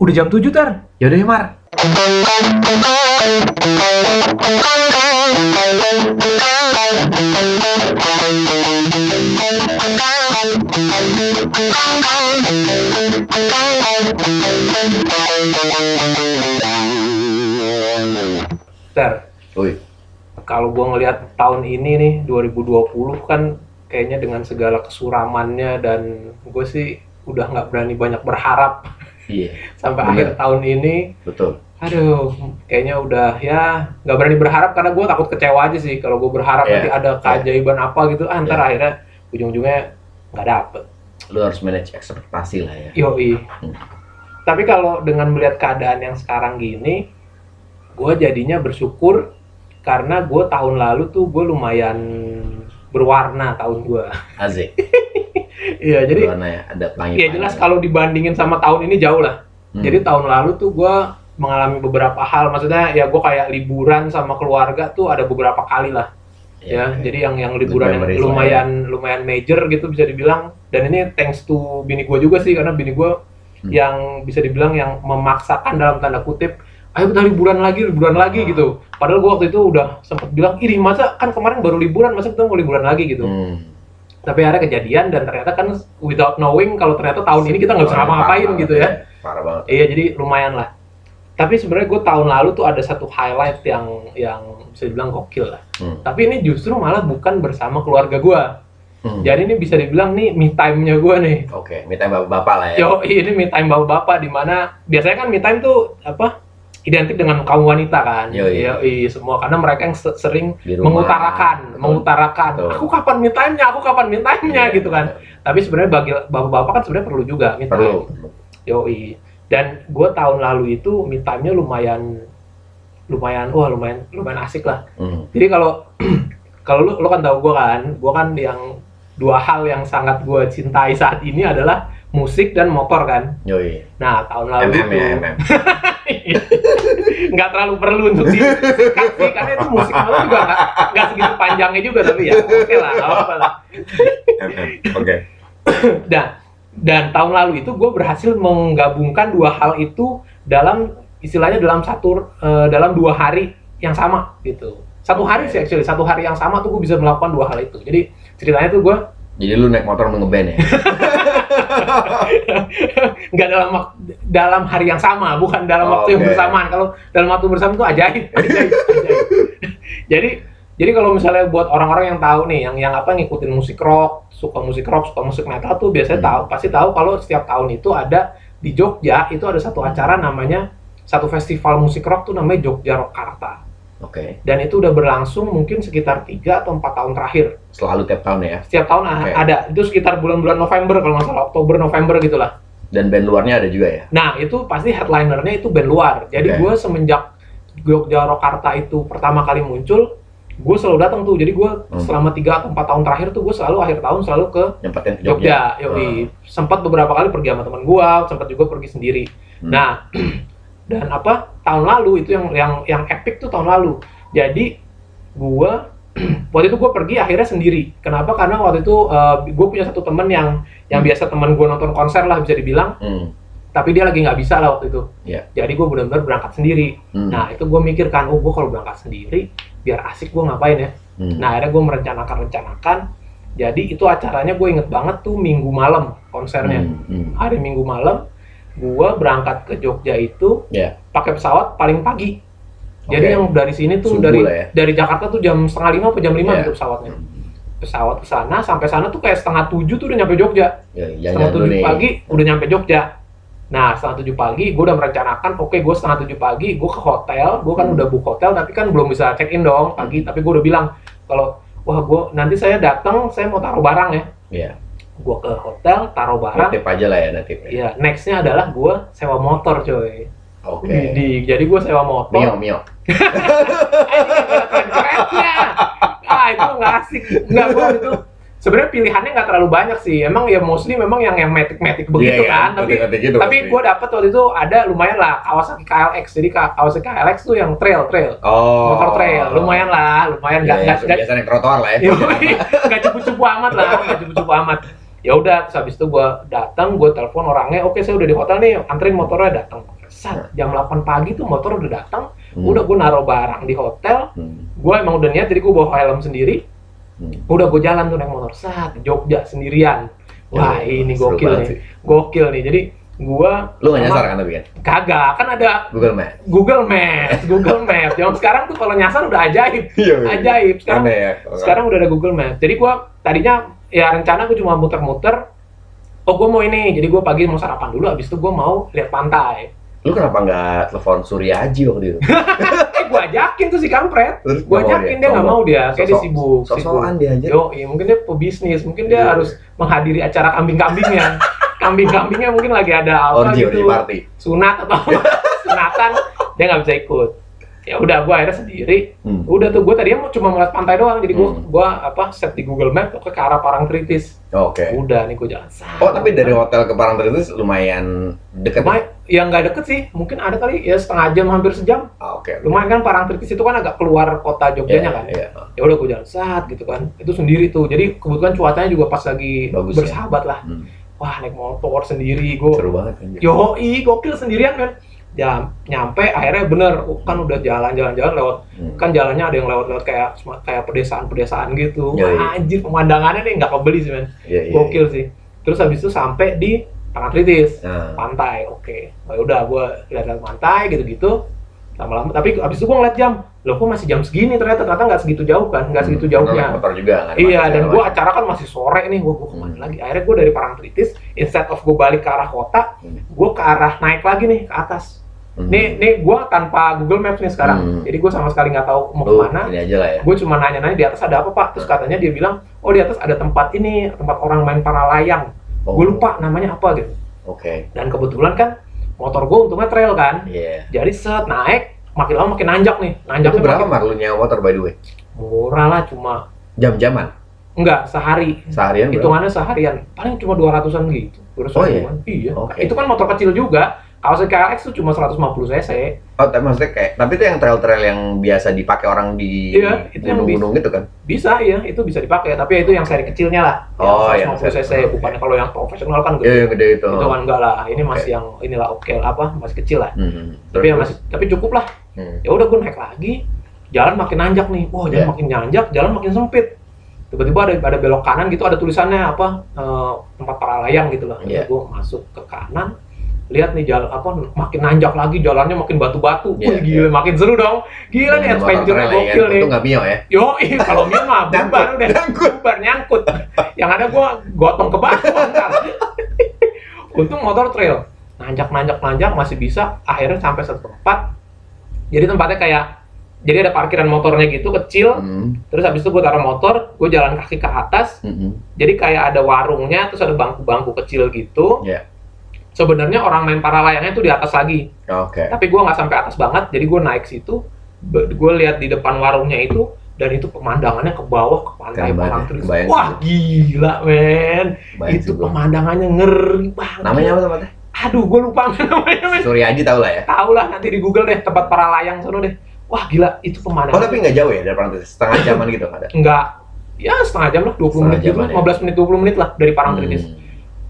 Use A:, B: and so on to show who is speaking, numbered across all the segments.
A: Udah jam 7 tar.
B: Yaudah ya Mar.
A: Tar,
B: Woi,
A: kalau gua ngelihat tahun ini nih 2020 kan kayaknya dengan segala kesuramannya dan gue sih udah nggak berani banyak berharap
B: iya,
A: sampai
B: Bener.
A: akhir tahun ini.
B: betul.
A: Aduh, kayaknya udah ya nggak berani berharap karena gue takut kecewa aja sih kalau gue berharap
B: Iya,
A: nanti ada keajaiban apa gitu, ah, ntar
B: Iya.
A: akhirnya ujung-ujungnya nggak dapet.
B: Lu harus manage ekspektasi lah ya.
A: Yoi.
B: Hmm.
A: Tapi kalau dengan melihat keadaan yang sekarang gini, gue jadinya bersyukur karena gue tahun lalu tuh gue lumayan berwarna tahun gue.
B: Azik.
A: Iya, jadi
B: ya, ada pelangi.
A: ya jelas kalau dibandingin sama tahun ini jauh lah.
B: Hmm.
A: Jadi tahun lalu tuh gue mengalami beberapa hal, maksudnya ya gue kayak liburan sama keluarga tuh ada beberapa kali lah. ya
B: oke.
A: jadi yang yang liburan yang
B: memories lah ya.
A: lumayan lumayan major gitu bisa dibilang dan ini thanks to bini gue juga sih karena bini gue
B: Hmm.
A: yang bisa dibilang yang memaksakan dalam tanda kutip ayo kita liburan lagi liburan lagi
B: Ah.
A: gitu padahal gue waktu itu udah sempat bilang ih masa kan kemarin baru liburan masa kita mau liburan lagi gitu
B: Hmm.
A: Tapi akhirnya kejadian dan ternyata kan without knowing kalau ternyata tahun ini kita nggak bisa ngapa-ngapain gitu ya
B: Parah banget.
A: iya jadi lumayan lah tapi sebenarnya gue tahun lalu tuh ada satu highlight yang yang bisa dibilang gokil lah
B: Hmm.
A: tapi ini justru malah bukan bersama keluarga gue
B: Hmm.
A: jadi ini bisa dibilang nih me time-nya gue nih.
B: Oke, minta bapak-bapak lah ya.
A: Yo, ini me time bapak-bapak di mana biasanya kan me time tuh apa? Identik dengan kaum wanita kan.
B: Yoi.
A: Yoi, semua karena mereka yang se- sering mengutarakan,
B: Betul.
A: mengutarakan,
B: Betul.
A: aku kapan time-nya, aku kapan me time-nya
B: Iya,
A: gitu kan. Tapi sebenarnya bagi bapak-bapak kan sebenarnya perlu juga time.
B: Perlu.
A: Yoi. Dan gue tahun lalu itu time-nya lumayan lumayan wah lumayan lumayan asik lah.
B: Hmm.
A: Jadi kalau kalau lu, lu kan tahu gue kan, gue kan yang dua hal yang sangat gue cintai saat ini adalah musik dan motor kan.
B: Yoi.
A: Nah tahun lalu
B: MM
A: itu
B: ya, MM.
A: nggak terlalu perlu untuk disikat sih, karena itu musik motor juga nggak nggak segitu panjangnya juga tapi ya oke lah, nggak apa-apa lah.
B: Oke.
A: Dan dan tahun lalu itu gue berhasil menggabungkan dua hal itu dalam istilahnya dalam satu eh, dalam dua hari yang sama gitu. Satu hari sih actually, satu hari yang sama tuh gue bisa melakukan dua hal itu. Jadi ceritanya tuh gue
B: Jadi lu naik motor ngeband ya?
A: nggak dalam dalam hari yang sama, bukan dalam waktu yang
B: Oke.
A: bersamaan. Kalau dalam waktu bersamaan itu ajaib, ajaib, ajaib. jadi jadi kalau misalnya buat orang-orang yang tahu nih, yang yang apa ngikutin musik rock, suka musik rock, suka musik metal tuh biasanya
B: Hmm.
A: tahu, pasti tahu kalau setiap tahun itu ada di Jogja itu ada satu acara namanya satu festival musik rock tuh namanya Jogja Rock Karta.
B: Oke.
A: Dan itu udah berlangsung mungkin sekitar 3 atau 4 tahun terakhir.
B: Selalu tiap tahun ya.
A: Setiap tahun
B: Oke.
A: ada. Itu sekitar bulan-bulan November kalau nggak salah, Oktober November gitulah.
B: Dan band luarnya ada juga ya?
A: Nah, itu pasti headlinernya itu band luar. Jadi
B: Oke.
A: gue semenjak Jogja Rokarta itu pertama kali muncul, gue selalu datang tuh. Jadi gue
B: Hmm.
A: selama 3 atau 4 tahun terakhir tuh gue selalu akhir tahun selalu ke
B: Nyempetin ke
A: Jogja.
B: Jogja.
A: Yoi. Sempat beberapa kali pergi sama teman gue, sempat juga pergi sendiri.
B: Hmm.
A: Nah, dan apa? Tahun lalu itu yang yang yang epic tuh tahun lalu. Jadi gue waktu itu gue pergi akhirnya sendiri. Kenapa? Karena waktu itu gue punya satu temen yang yang
B: Hmm.
A: biasa teman gue nonton konser lah bisa dibilang
B: Hmm.
A: tapi dia lagi nggak bisa lah waktu itu.
B: Iya.
A: Jadi gue benar-benar berangkat sendiri.
B: Hmm.
A: Nah itu gue mikirkan, oh gue kalau berangkat sendiri, biar asik gue ngapain ya.
B: Hmm.
A: Nah akhirnya gue merencanakan-rencanakan. Jadi itu acaranya gue inget banget tuh minggu malam konsernya.
B: Hmm. Hmm.
A: Hari minggu malam, gue berangkat ke Jogja itu
B: Ya.
A: pakai pesawat paling pagi. Jadi
B: Oke.
A: yang dari sini tuh
B: Subuh
A: dari
B: ya.
A: dari Jakarta tuh jam setengah lima atau jam lima
B: Iya.
A: gitu pesawatnya. Pesawat ke sana sampai sana tuh kayak setengah tujuh tuh udah nyampe Jogja
B: Ya,
A: setengah tujuh
B: nih.
A: pagi udah nyampe Jogja. Nah setengah tujuh pagi gue udah merencanakan, oke gue setengah tujuh pagi gue ke hotel, gue kan
B: Hmm.
A: udah book hotel tapi kan belum bisa check in dong pagi. Tapi gue udah bilang kalau wah gue nanti saya datang saya mau taruh barang ya.
B: Iya.
A: Gue ke hotel taruh barang.
B: Tip aja lah ya nanti.
A: Ya nextnya adalah gue sewa motor coy.
B: Oke.
A: Di, jadi gue sewa motor.
B: Mio, Mio.
A: kerennya ah itu nggak asik nggak gua itu sebenarnya pilihannya nggak terlalu banyak sih emang ya mostly memang yang yang matic matic begitu
B: Iya,
A: kan
B: iya,
A: tapi
B: gitu
A: tapi gue dapet waktu itu ada lumayan lah Kawasaki KLX jadi Ka- Kawasaki KLX tuh yang trail trail
B: Oh.
A: motor trail lumayan lah lumayan nggak
B: Iya,
A: nggak
B: iya,
A: nggak
B: biasa naik trotoar lah ya.
A: Nggak cupu-cupu amat lah nggak cupu-cupu amat ya udah terus habis itu gue datang gue telepon orangnya oke saya udah di hotel nih anterin motornya datang Sat, jam 8 pagi tuh motor udah datang
B: Hmm.
A: udah gue naruh barang di hotel
B: Hmm.
A: gue emang udah niat jadi gue bawa helm sendiri
B: Hmm.
A: udah gue jalan tuh naik motor saat Jogja sendirian wah
B: Ya,
A: ini gokil nih
B: sih.
A: gokil nih jadi gue
B: Lu nggak nyasar kan tapi kan?
A: kagak kan ada
B: Google Maps.
A: Google Maps Google Maps yang sekarang tuh kalau nyasar udah ajaib
B: Iya.
A: ajaib sekarang
B: Aneh ya.
A: sekarang udah ada Google Maps jadi gue tadinya ya rencana gue cuma muter-muter oh gue mau ini jadi gue pagi mau sarapan dulu habis itu gue mau lihat pantai
B: Lu kenapa nggak telepon Surya Aji waktu itu?
A: eh gue ajakin tuh si kampret gue ajakin dia nggak mau dia kayak dia sibuk
B: Sosokan dia aja.
A: Yo, iya, mungkin dia pebisnis, mungkin dia
B: Iya.
A: harus menghadiri acara kambing-kambingnya. Kambing-kambingnya mungkin lagi ada apa gitu, sunat atau apa, sunatan, dia nggak bisa ikut. Ya udah, gua akhirnya sendiri.
B: Hmm.
A: Udah tuh, gua tadinya mau cuma ngeliat pantai doang, jadi gua,
B: Hmm.
A: gua apa set di Google Map ke arah Parangtritis.
B: Oke.
A: Udah nih gua jalan.
B: Oh, tapi dari hotel ke Parangtritis lumayan deket. ya?
A: Lumayan, ya nggak deket sih, mungkin ada kali ya setengah jam, hampir sejam.
B: Ah, Oke.
A: Lumayan kan Parangtritis itu kan agak keluar kota Jogjanya
B: Iya,
A: kan.
B: Iya.
A: ya udah gue jalan saat gitu kan itu sendiri tuh jadi kebetulan cuacanya juga pas lagi
B: Bagus ya.
A: bersahabat lah
B: Hmm.
A: wah naik motor sendiri gue
B: Seru banget kan.
A: yoi gokil sendirian kan jam nyampe akhirnya bener kan udah jalan-jalan-jalan lewat
B: Hmm.
A: kan jalannya ada yang lewat-lewat kayak kayak pedesaan-pedesaan gitu
B: Yoi.
A: Wah, anjir pemandangannya nih nggak kebeli sih men
B: Iya, iya.
A: gokil sih terus habis itu sampai di Parangtritis
B: Nah,
A: pantai oke oh, udah gue lihat-lihat pantai gitu-gitu lama-lama tapi habis itu gue ngeliat jam loh kok masih jam segini ternyata ternyata nggak segitu jauh kan nggak segitu
B: hmm,
A: jauhnya
B: naik motor juga kan.
A: Iya, dan gue acara kan masih sore nih, gue ke mana
B: Hmm.
A: lagi? Akhirnya gue dari Parangtritis, instead of gue balik ke arah kota,
B: Hmm.
A: gue ke arah naik lagi nih ke atas.
B: Hmm.
A: Nih, nih gue tanpa Google Maps nih sekarang,
B: Hmm.
A: jadi gue sama sekali nggak tahu mau
B: Lu
A: ke mana.
B: ini aja lah ya.
A: Gue cuma nanya-nanya di atas ada apa pak? Terus katanya dia bilang, oh di atas ada tempat ini, tempat orang main para layang.
B: Oh,
A: Gue lupa namanya apa gitu.
B: Oke.
A: Dan kebetulan kan motor gue untungnya trail kan,
B: Iya.
A: jadi set naik, makin lama makin nanjak nih, nanjaknya
B: Itu berapa
A: makin
B: Mar lu nyewa motor by the way?
A: murah lah cuma
B: Jam-jaman?
A: enggak sehari
B: Seharian berapa?
A: hitungannya seharian paling cuma 200-an gitu 200
B: Oh, iya?
A: iya
B: Oke.
A: itu kan motor kecil juga kalau KLX tuh cuma 150 cc
B: Oh, tapi maksudnya kayak, tapi itu yang trail-trail yang biasa dipakai orang di
A: Iya, itu
B: gunung-gunung gitu kan?
A: bisa ya itu bisa dipakai tapi itu yang seri kecilnya lah
B: Oh, yang
A: yang 150
B: seri-
A: cc bukannya kalau yang profesional kan
B: Iya,
A: gede
B: yang gede itu.
A: itu kan enggak lah ini
B: Oke.
A: masih yang inilah oke apa masih kecil lah
B: Hmm.
A: tapi yang masih tapi cukup lah
B: Hmm.
A: ya udah gue naik lagi jalan makin nanjak nih wah jalan
B: Iya.
A: makin nanjak jalan makin sempit tiba-tiba ada ada belok kanan gitu ada tulisannya apa eh, tempat para layang gitu lah
B: Iya.
A: gue masuk ke kanan lihat nih jalan apa makin nanjak lagi jalannya makin batu-batu.
B: Iya,
A: Wih, gila makin seru dong. Gila nih
B: Yang motor
A: adventure
B: trail ya,
A: gokil
B: kan?
A: nih.
B: Itu nggak mio ya?
A: yo kalau Mio mah bubar
B: Nyangkut,
A: udah bubar nyangkut. Yang ada gua gotong ke batu untung motor trail. Nanjak nanjak nanjak masih bisa akhirnya sampai satu tempat. Jadi tempatnya kayak jadi ada parkiran motornya gitu kecil.
B: Hmm.
A: terus habis itu gue taruh motor gue jalan kaki ke atas.
B: Hmm.
A: jadi kayak ada warungnya terus ada bangku-bangku kecil gitu.
B: Iya.
A: Sebenarnya orang main para layangnya itu di atas lagi
B: Oke.
A: tapi gue nggak sampai atas banget jadi gue naik situ gue lihat di depan warungnya itu dan itu pemandangannya ke bawah ke pantai
B: ya,
A: wah gila men
B: Bayang
A: itu
B: gua.
A: pemandangannya ngeri banget
B: Namanya apa tempatnya?
A: aduh gue lupa namanya men
B: Surya Aji tau lah ya.
A: tahu lah nanti di Google deh tempat para layang sono deh wah gila itu
B: Oh
A: pemandangan
B: tapi nggak jauh ya dari Parangtritis? Setengah jaman gitu nggak ada?
A: enggak ya setengah jam lah 20
B: Setengah
A: menit gitu
B: ya.
A: 15 menit 20 menit lah dari Parangtritis
B: Hmm.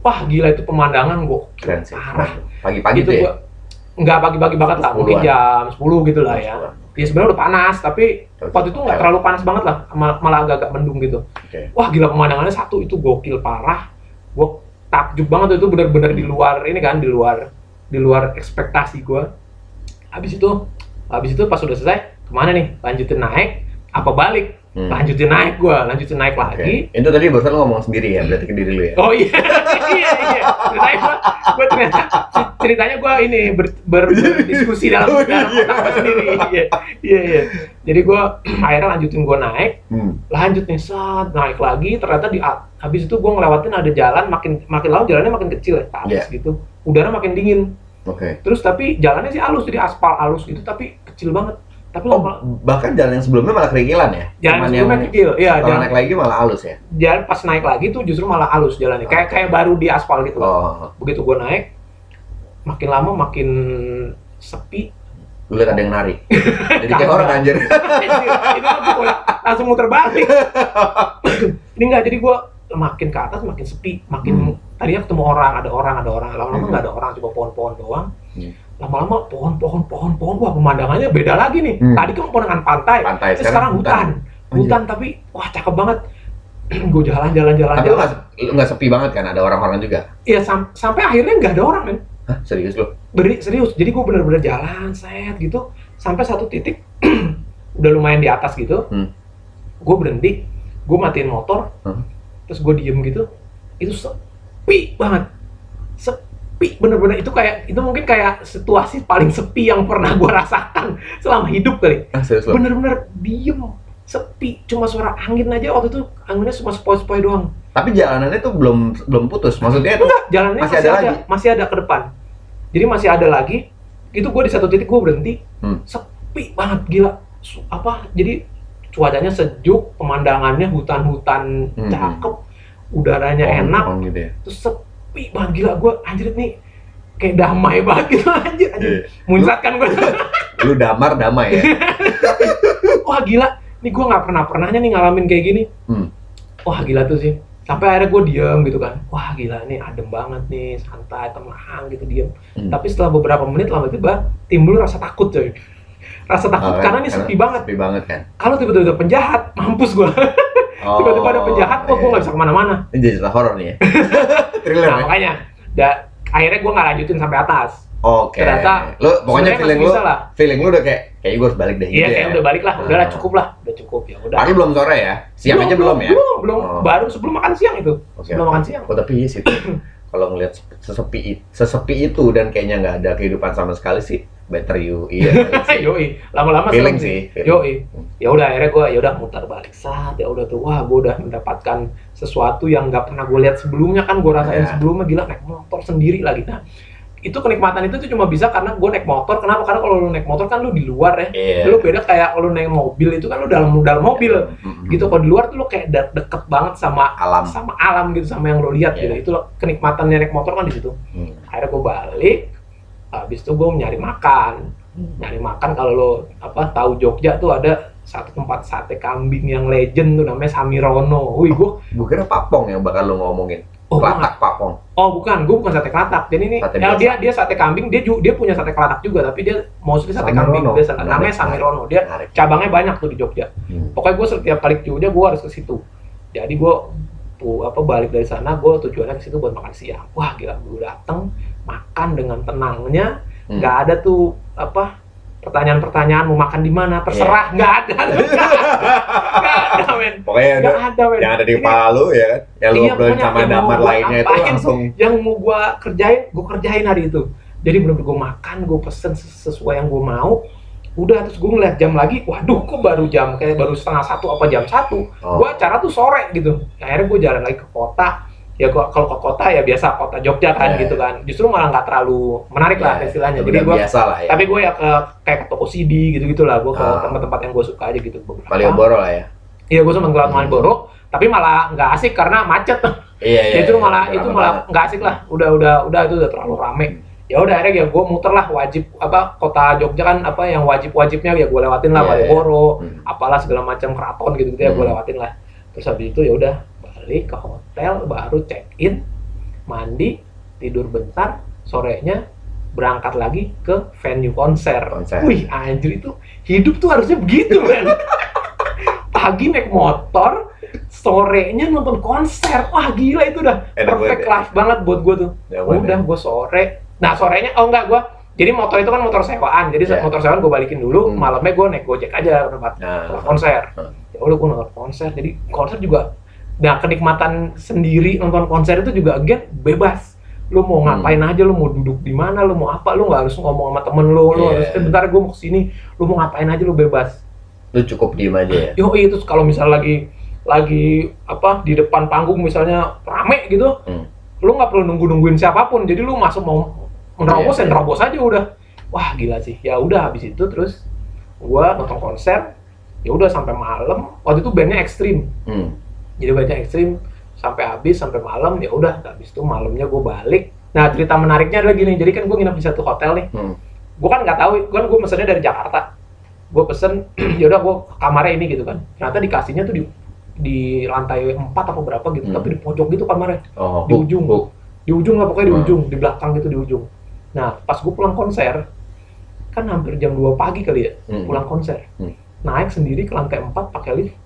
A: Wah gila itu pemandangan gue
B: Keren sih.
A: parah.
B: Pagi-pagi
A: itu
B: tuh ya?
A: nggak pagi-pagi banget lah mungkin
B: 10-an.
A: jam 10 gitu lah ya. Ya sebenarnya udah panas tapi waktu itu nggak terlalu panas banget lah mal- malah agak-agak mendung gitu. Wah gila pemandangannya satu itu gokil parah. Gue takjub banget itu bener-bener di luar ini kan di luar di luar ekspektasi gue habis itu habis itu pas udah selesai ke mana nih? Lanjutin naik apa balik
B: Hmm.
A: lanjutin naik gue lanjutin naik
B: Oke.
A: lagi
B: Itu tadi barusan lu ngomong sendiri ya, berarti ke diri lu ya?
A: Oh iya, iya, iya. Ceritanya gua, gua ternyata ceritanya gua ini ber, ber- berdiskusi dalam
B: Oh,
A: dalam
B: iya.
A: otak gua sendiri. Iya, iya, iya. Jadi gua akhirnya lanjutin gua naik,
B: Hmm.
A: lanjut nih saat naik lagi ternyata di habis itu gua ngelewatin ada jalan makin makin lama jalannya makin kecil ya, ke atas
B: Iya.
A: gitu. Udara makin dingin.
B: Oke.
A: Terus tapi jalannya sih halus jadi aspal halus gitu tapi kecil banget. Tapi
B: Oh,
A: lama
B: bahkan jalan yang sebelumnya malah kerikilan ya?
A: jalan
B: Cuman
A: sebelumnya
B: yang
A: kecil. Iya,
B: setelah
A: jalan,
B: naik lagi malah halus ya?
A: jalan pas naik lagi tuh justru malah halus jalannya. Kayak kayak baru di aspal gitu.
B: Oh,
A: begitu gue naik makin lama makin sepi
B: lu lihat ada yang nari. Jadi kayak orang anjir.
A: ini langsung muter balik ini enggak jadi gue makin ke atas makin sepi makin tadinya ketemu orang ada orang ada orang lama-lama
B: Hmm.
A: nggak ada orang cuma pohon-pohon doang
B: Hmm.
A: Lama-lama pohon-pohon pohon-pohon wah pemandangannya beda lagi nih.
B: Hmm.
A: tadi kan pemandangan pantai.
B: Pantai
A: terus sekarang hutan.
B: Anjir.
A: hutan tapi wah cakep banget. Gue jalan-jalan
B: Tapi lu
A: jalan-jalan
B: nggak lu nggak sepi banget kan? Ada orang-orang juga.
A: Iya sam- sampai akhirnya nggak ada orang men.
B: Hah, serius lu?
A: beri serius. Jadi gue bener-bener jalan set gitu. Sampai satu titik udah lumayan di atas gitu.
B: Hmm.
A: gue berhenti. Gue matiin motor.
B: Hmm.
A: terus gue diem gitu. Itu sepi banget. Sepi bener-bener itu kayak itu mungkin kayak situasi paling sepi yang pernah gue rasakan selama hidup kali
B: Ah,
A: bener-bener diem sepi cuma suara angin aja waktu itu anginnya cuma sepoi-sepoi doang
B: Tapi jalanannya tuh belum belum putus. Maksudnya
A: enggak jalannya
B: Masih
A: masih,
B: ada
A: ada,
B: lagi?
A: masih ada ke depan jadi masih ada lagi itu gue di satu titik gue berhenti
B: Hmm.
A: sepi banget gila Su- apa jadi cuacanya sejuk pemandangannya hutan-hutan
B: Hmm.
A: cakep udaranya enak
B: pohon gitu ya.
A: terus sepi banget gila gue anjir nih kayak damai banget gitu anjir anjir
B: Iya.
A: muncrat kan gue
B: Lu damar damai ya.
A: wah gila nih gue nggak pernah pernahnya nih ngalamin kayak gini
B: Hmm.
A: wah gila tuh sih sampai akhirnya gue diem gitu kan wah gila nih adem banget nih santai tenang gitu diem
B: Hmm.
A: tapi setelah beberapa menit lama tiba timbul rasa takut coy rasa takut
B: Oh,
A: karena ini sepi banget
B: Sepi banget kan.
A: kalau tiba-tiba ada penjahat mampus gue
B: Oh,
A: tiba-tiba ada penjahat kok gue
B: iya.
A: nggak bisa ke mana-mana
B: Ini jadi cerita horor nih ya. Thriller
A: nah
B: ya.
A: makanya da, akhirnya gue nggak lanjutin sampai atas
B: Oke.
A: ternyata
B: lu pokoknya feeling lu
A: lah.
B: feeling lu udah kayak kayaknya gue harus balik deh
A: iya
B: gitu
A: kayak
B: ya.
A: udah balik lah udahlah
B: Ah.
A: cukup lah udah cukup ya udah
B: Tapi belum sore ya. Siang aja belum ya.
A: belum belum
B: Oh.
A: baru sebelum makan siang itu
B: Oke.
A: sebelum makan siang
B: Oh tapi iya sih. Kalau ngelihat sesepi sesepi itu dan kayaknya nggak ada kehidupan sama sekali sih, better you iya.
A: yoi lama-lama
B: Feeling sih,
A: yoi ya udah akhirnya gue ya udah mutar balik saat ya udah tuh wah gue udah mendapatkan sesuatu yang nggak pernah gue lihat sebelumnya kan gue rasain
B: Ya.
A: sebelumnya gila naik motor sendiri lagi nah itu kenikmatan itu tuh cuma bisa karena gue naik motor kenapa karena kalau lu naik motor kan lu di luar ya
B: Iya.
A: lu beda kayak kalau lu naik mobil itu kan lu dalam dalam mobil
B: Mm-mm.
A: gitu kalau di luar tuh lu kayak de- deket banget sama
B: alam.
A: sama alam gitu sama yang lu lihat
B: Iya.
A: gitu itu loh, kenikmatannya naik motor kan di situ
B: Hmm.
A: akhirnya gue balik habis itu gue nyari makan nyari makan kalau lo apa tahu Jogja tuh ada satu tempat sate kambing yang legend tuh namanya Samirono. Wih, gue
B: Gue kira papong yang bakal lu ngomongin.
A: oh, bukan.
B: Kelatak papong.
A: oh bukan, gue bukan sate kelatak. Jadi ini
B: Sate
A: ya,
B: biasa.
A: dia dia sate kambing, dia ju- dia punya sate kelatak juga, tapi dia mostly sate
B: Samirono.
A: kambing.
B: Menarik,
A: namanya Samirono. Dia
B: Menarik.
A: cabangnya banyak tuh di Jogja.
B: Hmm.
A: Pokoknya gue setiap kali ke Jogja gue harus ke situ. Jadi gue pu- apa balik dari sana gue tujuannya ke situ buat makan siang. Wah gila, gue dateng makan dengan tenangnya,
B: Hmm.
A: nggak ada tuh apa pertanyaan-pertanyaan mau makan di mana? Terserah
B: Iya.
A: nggak ada nggak ada. Men.
B: Pokoknya ada
A: nggak ada men.
B: yang ada di kepala lu ya kan. Yang lu
A: Iya, pokoknya
B: sama damar lainnya itu langsung.
A: yang mau gua kerjain gua kerjain hari itu. Jadi bener-bener gua makan gua pesen ses- sesuai yang gua mau. Udah terus gua ngeliat jam lagi waduh kok baru jam kayak baru setengah satu apa jam satu?
B: Oh.
A: gua acara tuh sore gitu. Akhirnya gua jalan lagi ke kota ya gua kalau ke kota ya biasa kota Jogja kan
B: Iya,
A: gitu
B: iya.
A: kan justru malah nggak terlalu menarik lah
B: Iya,
A: istilahnya
B: udah
A: jadi gua
B: biasa lah ya.
A: tapi gue ya ke kayak ke toko CD gitu gitulah gue ke
B: Ah.
A: tempat-tempat yang gue suka aja gitu beberapa
B: Malioboro lah ya.
A: iya gue sempat ke
B: Hmm.
A: Malioboro tapi malah nggak asik karena macet
B: Iya iya.
A: itu
B: iya,
A: malah itu malah nggak asik lah udah udah udah itu udah terlalu rame ya udah akhirnya ya gue muter lah wajib apa kota Jogja kan apa yang wajib wajibnya ya gue lewatin lah
B: Iya,
A: Malioboro
B: Hmm.
A: apalah segala macam keraton gitu gitu ya gue
B: Hmm.
A: lewatin lah terus habis itu ya udah balik ke hotel baru check in mandi tidur bentar sorenya berangkat lagi ke venue konser.
B: Konser.
A: Wih anjir itu hidup tuh harusnya begitu kan. Pagi naik motor, sorenya nonton konser. Wah gila itu udah
B: Enak
A: perfect
B: banget ya.
A: life banget buat gue tuh.
B: Ya,
A: udah gue sore. Nah sorenya oh enggak gue. Jadi motor itu kan motor sewaan. Jadi
B: Iya.
A: motor sewaan gue balikin dulu.
B: Hmm.
A: Malamnya gue naik gojek aja ke tempat
B: Nah,
A: konser.
B: Hmm.
A: Ya udah gue nonton konser. Jadi konser juga. Nah kenikmatan sendiri nonton konser itu juga again bebas. Lu mau
B: Hmm.
A: ngapain aja, lu mau duduk di mana, lu mau apa, lu nggak harus ngomong sama temen lu, lu
B: Iya.
A: harus "Eh, bentar gue mau ke sini, lu mau ngapain aja lu bebas.
B: lu cukup diem aja ya.
A: Yo itu kalau misal lagi lagi apa di depan panggung misalnya rame gitu,
B: Hmm.
A: lu nggak perlu nunggu nungguin siapa pun, jadi lu masuk mau menerobos
B: Iya,
A: ya
B: iya.
A: nerobos aja udah. Wah gila sih. Ya udah habis itu terus gua nonton konser, ya udah sampai malam. Waktu itu bandnya ekstrim,
B: Hmm.
A: Jadi bandnya ekstrim sampai habis sampai malam ya udah habis itu malamnya gue balik nah cerita menariknya adalah gini jadi kan gue nginep di satu hotel nih
B: Hmm.
A: gue kan nggak tahu kan gue pesennya dari Jakarta gue pesen ya udah gue kamarnya ini gitu kan ternyata dikasihnya tuh di di lantai 4 apa berapa gitu,
B: Hmm.
A: tapi di pojok gitu kamarnya.
B: Oh,
A: Di ujung.
B: hook.
A: Di ujung lah pokoknya di
B: Hmm.
A: ujung, di belakang gitu di ujung. Nah, pas gue pulang konser, kan hampir jam 2 pagi kali ya,
B: Hmm.
A: pulang konser.
B: Hmm.
A: Naik sendiri ke lantai 4 pakai lift.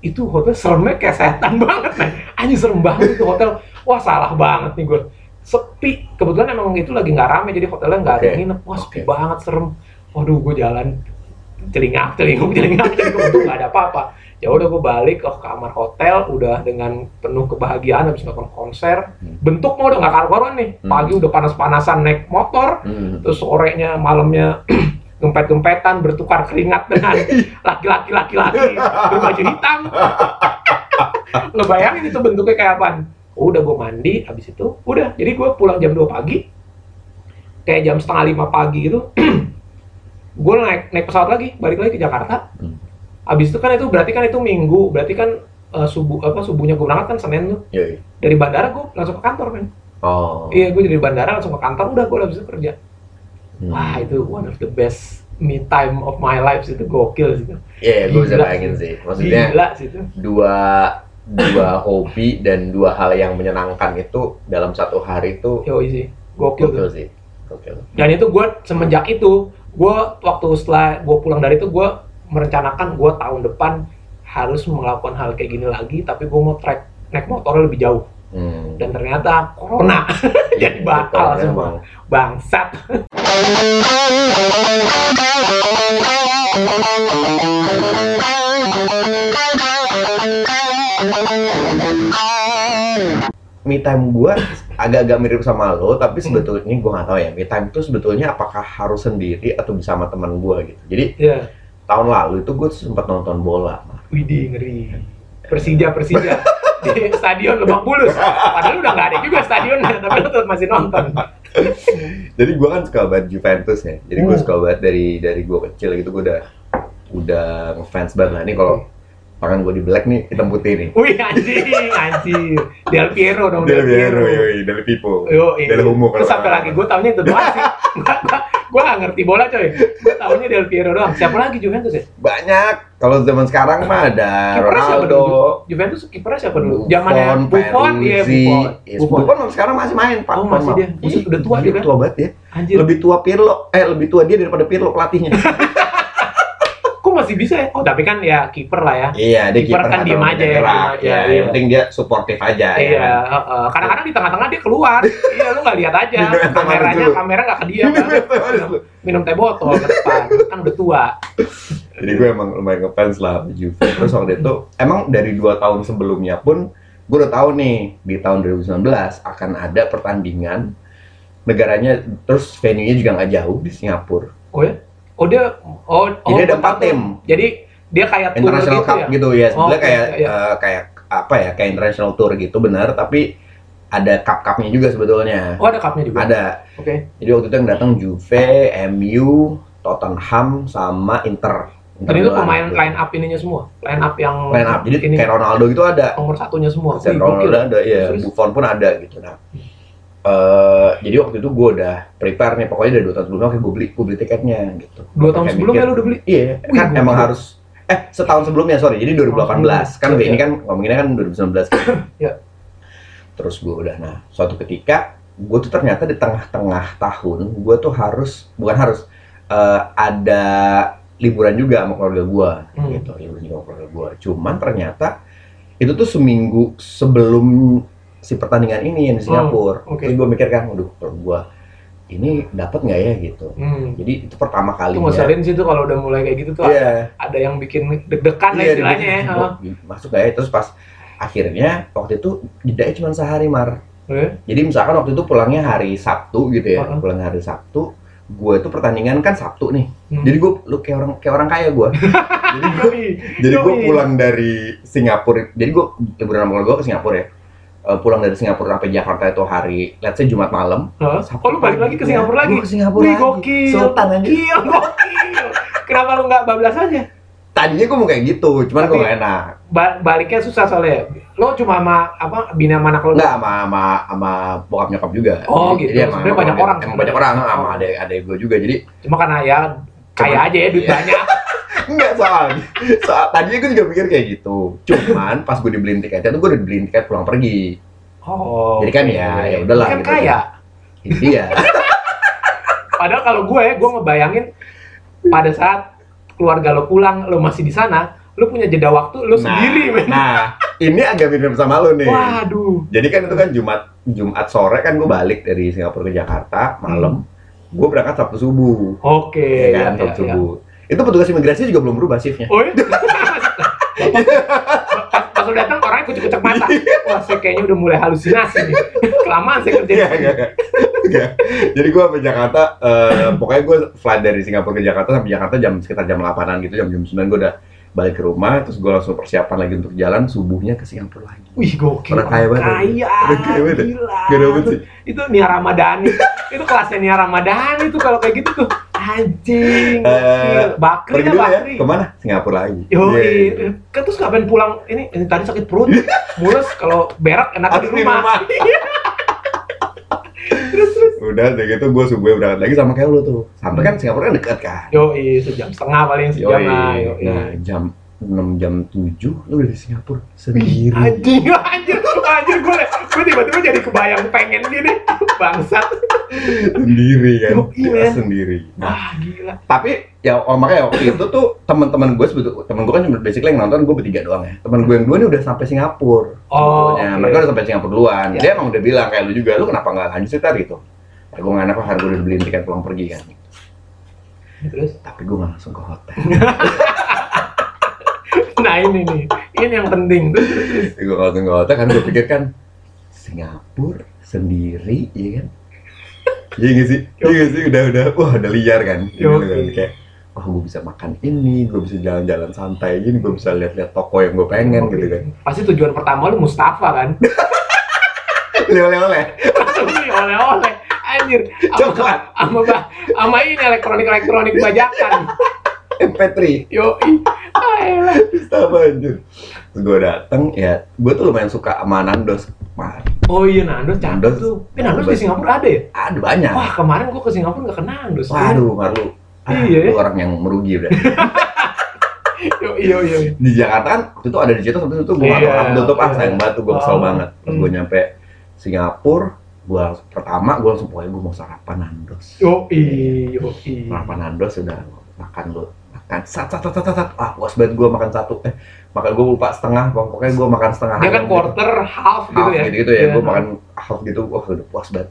A: Itu hotel seremnya kayak setan banget, men. Anjing serem banget itu hotel. Wah, salah banget nih gue. Sepi. Kebetulan emang itu lagi nggak rame, jadi hotelnya nggak ada yang nginep. Wah, sepi
B: Oke.
A: banget, serem. Waduh, gue jalan celingak, celinguk, celingak, celinguk. Untung nggak ada apa-apa. Ya udah gue balik ke kamar hotel, udah dengan penuh kebahagiaan habis nonton konser.
B: Hmm.
A: Bentuk mah udah nggak karu-karuan nih.
B: Hmm.
A: Pagi udah panas-panasan naik motor,
B: Hmm.
A: terus sorenya malamnya gempet-gempetan bertukar keringat dengan laki-laki laki-laki. Berbaju hitam. Ngebayangin itu bentuknya kayak apaan? Udah gue mandi habis itu udah. Jadi gue pulang jam 2 pagi. Kayak jam setengah lima pagi gitu. Gue naik naik pesawat lagi balik lagi ke Jakarta.
B: Hmm.
A: habis itu kan itu berarti kan itu minggu. Berarti kan eh, subuh apa subuhnya gue berangkat kan senin tuh.
B: Yoi.
A: dari bandara gue langsung ke kantor kan
B: Oh.
A: iya gue dari bandara langsung ke kantor. Udah gue habis itu kerja
B: Hmm.
A: Wah itu one of the best me time of my life itu gokil sih.
B: Iya, gue bisa bayangin
A: sih.
B: Maksudnya
A: Gila sih itu.
B: dua dua hobi dan dua hal yang menyenangkan itu dalam satu hari itu
A: Yoi sih, gokil.
B: gokil
A: tuh.
B: sih. Gokil.
A: Dan itu gue semenjak itu, gue waktu setelah gue pulang dari itu gue merencanakan gue tahun depan harus melakukan hal kayak gini lagi, tapi gue mau trek naik motor lebih jauh.
B: Hmm.
A: Dan ternyata corona jadi batal semua. Bangsat.
B: me time gue agak-agak mirip sama lo, tapi sebetulnya gue nggak tahu ya. Me time itu sebetulnya apakah harus sendiri atau bisa sama teman gue gitu. Jadi
A: Ya,
B: tahun lalu itu gue sempat nonton bola.
A: widih ngeri. Persija, Persija. di stadion Lebak Bulus. Padahal udah nggak ada juga stadionnya, tapi lo tetap masih nonton.
B: Jadi gue kan suka banget Juventus ya. Jadi gue
A: Hmm.
B: suka banget dari dari gue kecil gitu gue udah udah ngefans banget lah. Ini kalau tangan gue di black nih hitam putih nih.
A: Wih anjing, anjing. Del Piero dong,
B: Del Piero, yoi, Del Pipo. Del Humo
A: Terus
B: kalau
A: sampai lagi gue tahunya itu doang sih. Gua, gua, gua gak ngerti bola coy. Gue tahunya Del Piero doang. Siapa lagi Juventus ya?
B: Banyak. Kalau zaman sekarang mah ada
A: Kipernya siapa
B: Ronaldo,
A: dulu? Juventus kipernya siapa dulu? Zamannya Buffon, iya. Buffon. Buffon.
B: Buffon sekarang masih main, Pak.
A: Oh, masih dia. Buset, udah tua dia kan?
B: Tua banget ya.
A: Anjir,
B: Lebih tua Pirlo, eh lebih tua dia daripada Pirlo pelatihnya.
A: masih bisa ya? Oh, tapi kan ya kiper lah ya.
B: iya, dia
A: Kiper kan
B: nggak
A: diem aja ya, aja,
B: Ya,
A: iya.
B: yang penting dia suportif aja ya.
A: Iya,
B: kan?
A: heeh. kadang-kadang di tengah-tengah dia keluar. iya, lu nggak lihat aja. Kameranya, kamera nggak ke dia. Minum teh botol ke depan. Kan udah tua.
B: Jadi gue emang lumayan ngefans lah sama Juve. Terus waktu itu emang dari dua tahun sebelumnya pun gue udah tahu nih di tahun 2019 akan ada pertandingan negaranya terus venue-nya juga nggak jauh di Singapura.
A: Oh ya? Oh dia, oh, oh
B: Jadi ada
A: gua
B: empat tim.
A: Jadi dia kayak tour
B: International
A: gitu
B: Cup
A: ya?
B: gitu ya. Sebenarnya
A: oke,
B: kayak
A: iya.
B: eh, kayak apa ya? Kayak international tour gitu benar, tapi ada cup-cupnya juga sebetulnya.
A: Oh ada cupnya juga?
B: Ada.
A: Oke.
B: Jadi waktu itu yang datang Juve, MU, Tottenham sama Inter. Inter
A: Dan itu pemain
B: gitu.
A: line up ininya semua? Line up yang
B: line up. Jadi
A: ini,
B: kayak Ronaldo gitu ada.
A: nomor satunya semua? Gokil.
B: Ronaldo ada, ya. Buffon pun ada gitu. Nah, eh, jadi waktu itu gue udah prepare nih, pokoknya dari dua tahun sebelumnya gue beli, gue beli tiketnya gitu.
A: Dua tahun sebelumnya lu udah beli?
B: Iya,
A: Wih,
B: kan emang harus eh setahun sebelumnya sorry, jadi 2018 kan
A: Iya,
B: ini kan ngomonginnya kan 2019 kan.
A: Iya.
B: Terus gue udah nah suatu ketika gue tuh ternyata di tengah-tengah tahun gue tuh harus bukan harus eh, ada liburan juga sama keluarga gue
A: Hmm.
B: gitu liburan juga sama keluarga gue. Cuman ternyata itu tuh seminggu sebelum si pertandingan ini yang di Singapura.
A: oke.
B: Terus gue mikir kan, waduh gue ini dapat nggak ya gitu.
A: Hmm.
B: Jadi itu pertama
A: Itu
B: kalinya.
A: ngeselin sih tuh kalau udah mulai kayak gitu tuh
B: Iya.
A: ada yang bikin deg-degan lah
B: Iya,
A: istilahnya ya.
B: oh, masuk gak ya terus pas akhirnya waktu itu jedanya cuma sehari mar
A: Eh,
B: jadi misalkan waktu itu pulangnya hari Sabtu gitu ya
A: Heeh.
B: pulang hari Sabtu gue itu pertandingan kan Sabtu nih
A: hmm.
B: jadi gue lu kayak orang kayak orang kaya gue jadi gue jadi gue pulang dari Singapura jadi gue liburan sama gue ke Singapura ya Eh, pulang dari Singapura sampai Jakarta itu hari let's say Jumat malam
A: Hah? Oh lu balik lagi ke Singapura lagi?
B: Gue ke Singapura
A: Wih
B: lagi
A: gokil.
B: Sultan aja
A: Gokil, gokil. Kenapa lu nggak bablas aja?
B: tadinya gue mau kayak gitu cuman gue gak enak
A: Ba- baliknya susah soalnya. Lo cuma sama apa bina anak lo?
B: Enggak sama sama sama bokap nyokap juga.
A: Oh,
B: Jadi-
A: gitu.
B: Jadi emang,
A: Sebenarnya banyak orang
B: Emang banyak orang sama
A: Oh.
B: ada ada gue juga. Jadi
A: Cuma karena ya kaya
B: Cuman-
A: aja ya duit
B: iya.
A: banyak.
B: Enggak soalnya, soal tadinya gue juga mikir kayak gitu. Cuman pas gue dibeliin tiketnya tuh gue udah dibeliin tiket pulang pergi.
A: Oh.
B: Jadi kan ya, ya udahlah
A: Kan
B: gitu.
A: kaya.
B: Iya.
A: Padahal kalau gue, gue ngebayangin pada saat keluarga lo pulang, lo masih di sana, lo punya jeda waktu lo sendiri, men.
B: Nah, ini agak mirip sama lu nih.
A: Waduh.
B: Jadi kan itu kan Jumat Jumat sore kan gue balik dari Singapura ke Jakarta malam. Gue berangkat Sabtu subuh.
A: Oke.
B: ya kan,
A: iya,
B: Sabtu
A: iya.
B: subuh. Itu petugas imigrasi juga belum berubah shiftnya.
A: Oh iya? Pas, lo datang orangnya kucek-kucek mata. Wah, saya kayaknya udah mulai halusinasi nih. Kelamaan saya kerja.
B: Iya, iya, iya. Iya. Jadi gue sampai Jakarta, eh, pokoknya gue flight dari Singapura ke Jakarta sampai Jakarta jam sekitar jam 8-an gitu, jam jam 9 gue udah balik ke rumah, terus gue langsung persiapan lagi untuk jalan, subuhnya ke Singapura lagi.
A: Wih, gokil.
B: Orang kaya banget.
A: Kaya.
B: Orang kaya banget.
A: Gila.
B: Gak dapet sih.
A: Itu Nia Ramadhani. itu kelasnya Nia Ramadhani tuh kalau kayak gitu tuh. Anjing.
B: Eh,
A: Bakri ya,
B: ya,
A: Bakri.
B: ke mana? Singapura lagi.
A: Yo,
B: Iya.
A: kan terus ngapain pulang? Ini, ini tadi sakit perut, mules kalau berak enak di rumah. terus terus.
B: Udah, udah gitu gue subuh berangkat lagi sama kayak lu tuh. Sampai kan Singapura kan dekat kan.
A: Yo, sejam setengah paling sejam
B: Yoi.
A: lah. Yo,
B: Nah, jam 6 jam 7 lu udah di Singapura sendiri.
A: anjing, anjir, anjir gue, gue tiba-tiba jadi kebayang pengen gini, bangsat.
B: sendiri kan. Ya,
A: men.
B: sendiri. Nah,
A: Wah, gila.
B: tapi ya oh, makanya waktu itu tuh teman-teman gue sebetulnya teman gue kan cuma basically yang nonton gue bertiga doang ya. Teman gue yang dua ini udah sampai Singapura.
A: Oh, oke.
B: Mereka udah sampai Singapura duluan.
A: Ya.
B: Dia emang udah bilang kayak lu juga, lu kenapa nggak lanjut tar gitu. Ya, gue nggak enak lah, harus gue udah beliin tiket pulang pergi kan.
A: Terus,
B: Tapi gue nggak langsung ke hotel.
A: nah ini nih, ini yang penting.
B: gue langsung ke hotel kan gue pikir kan Singapura sendiri ya kan iya gak sih iya gak sih udah udah wah udah liar kan
A: Yo.
B: Gitu kan. kayak wah gue bisa makan ini gue bisa jalan-jalan santai gini gue bisa lihat-lihat toko yang gue pengen gitu kan
A: Pasti tujuan pertama lu Mustafa kan?
B: oleh-oleh
A: Langsung beli oleh-oleh. Anjir, sama,
B: Coklat.
A: sama, ini elektronik-elektronik bajakan.
B: MP3
A: Yoi. Ayolah.
B: apa anjir terus gue dateng ya gue tuh lumayan suka sama Nandos kemarin
A: Oh iya Nandos cakep
B: Nandos.
A: tuh. Tapi Nandos di Singapura ada ya?
B: ada banyak
A: Wah kemarin gua ke Singapura nggak ke Nandos.
B: waduh malu ah,
A: Iya.
B: lu orang yang merugi udah
A: Yo iya iya.
B: di Jakarta kan waktu itu ada di situ habis itu gue nggak
A: Iya,
B: tutup ah
A: iya.
B: sayang banget tuh gue kesel
A: Oh.
B: banget pas
A: Hmm.
B: gue nyampe Singapura gue langsung pertama gue langsung pokoknya gue mau sarapan Nandos
A: Yo yo
B: sarapan Nandos sudah makan dulu makan sat sat sat sat, sat. ah puas banget gue makan satu eh makan gue lupa setengah pokoknya gue makan setengah
A: Dia kan
B: ayam gitu.
A: quarter half gitu
B: half
A: ya.
B: gitu, gitu ya
A: Iya.
B: gue makan half gitu wah udah puas banget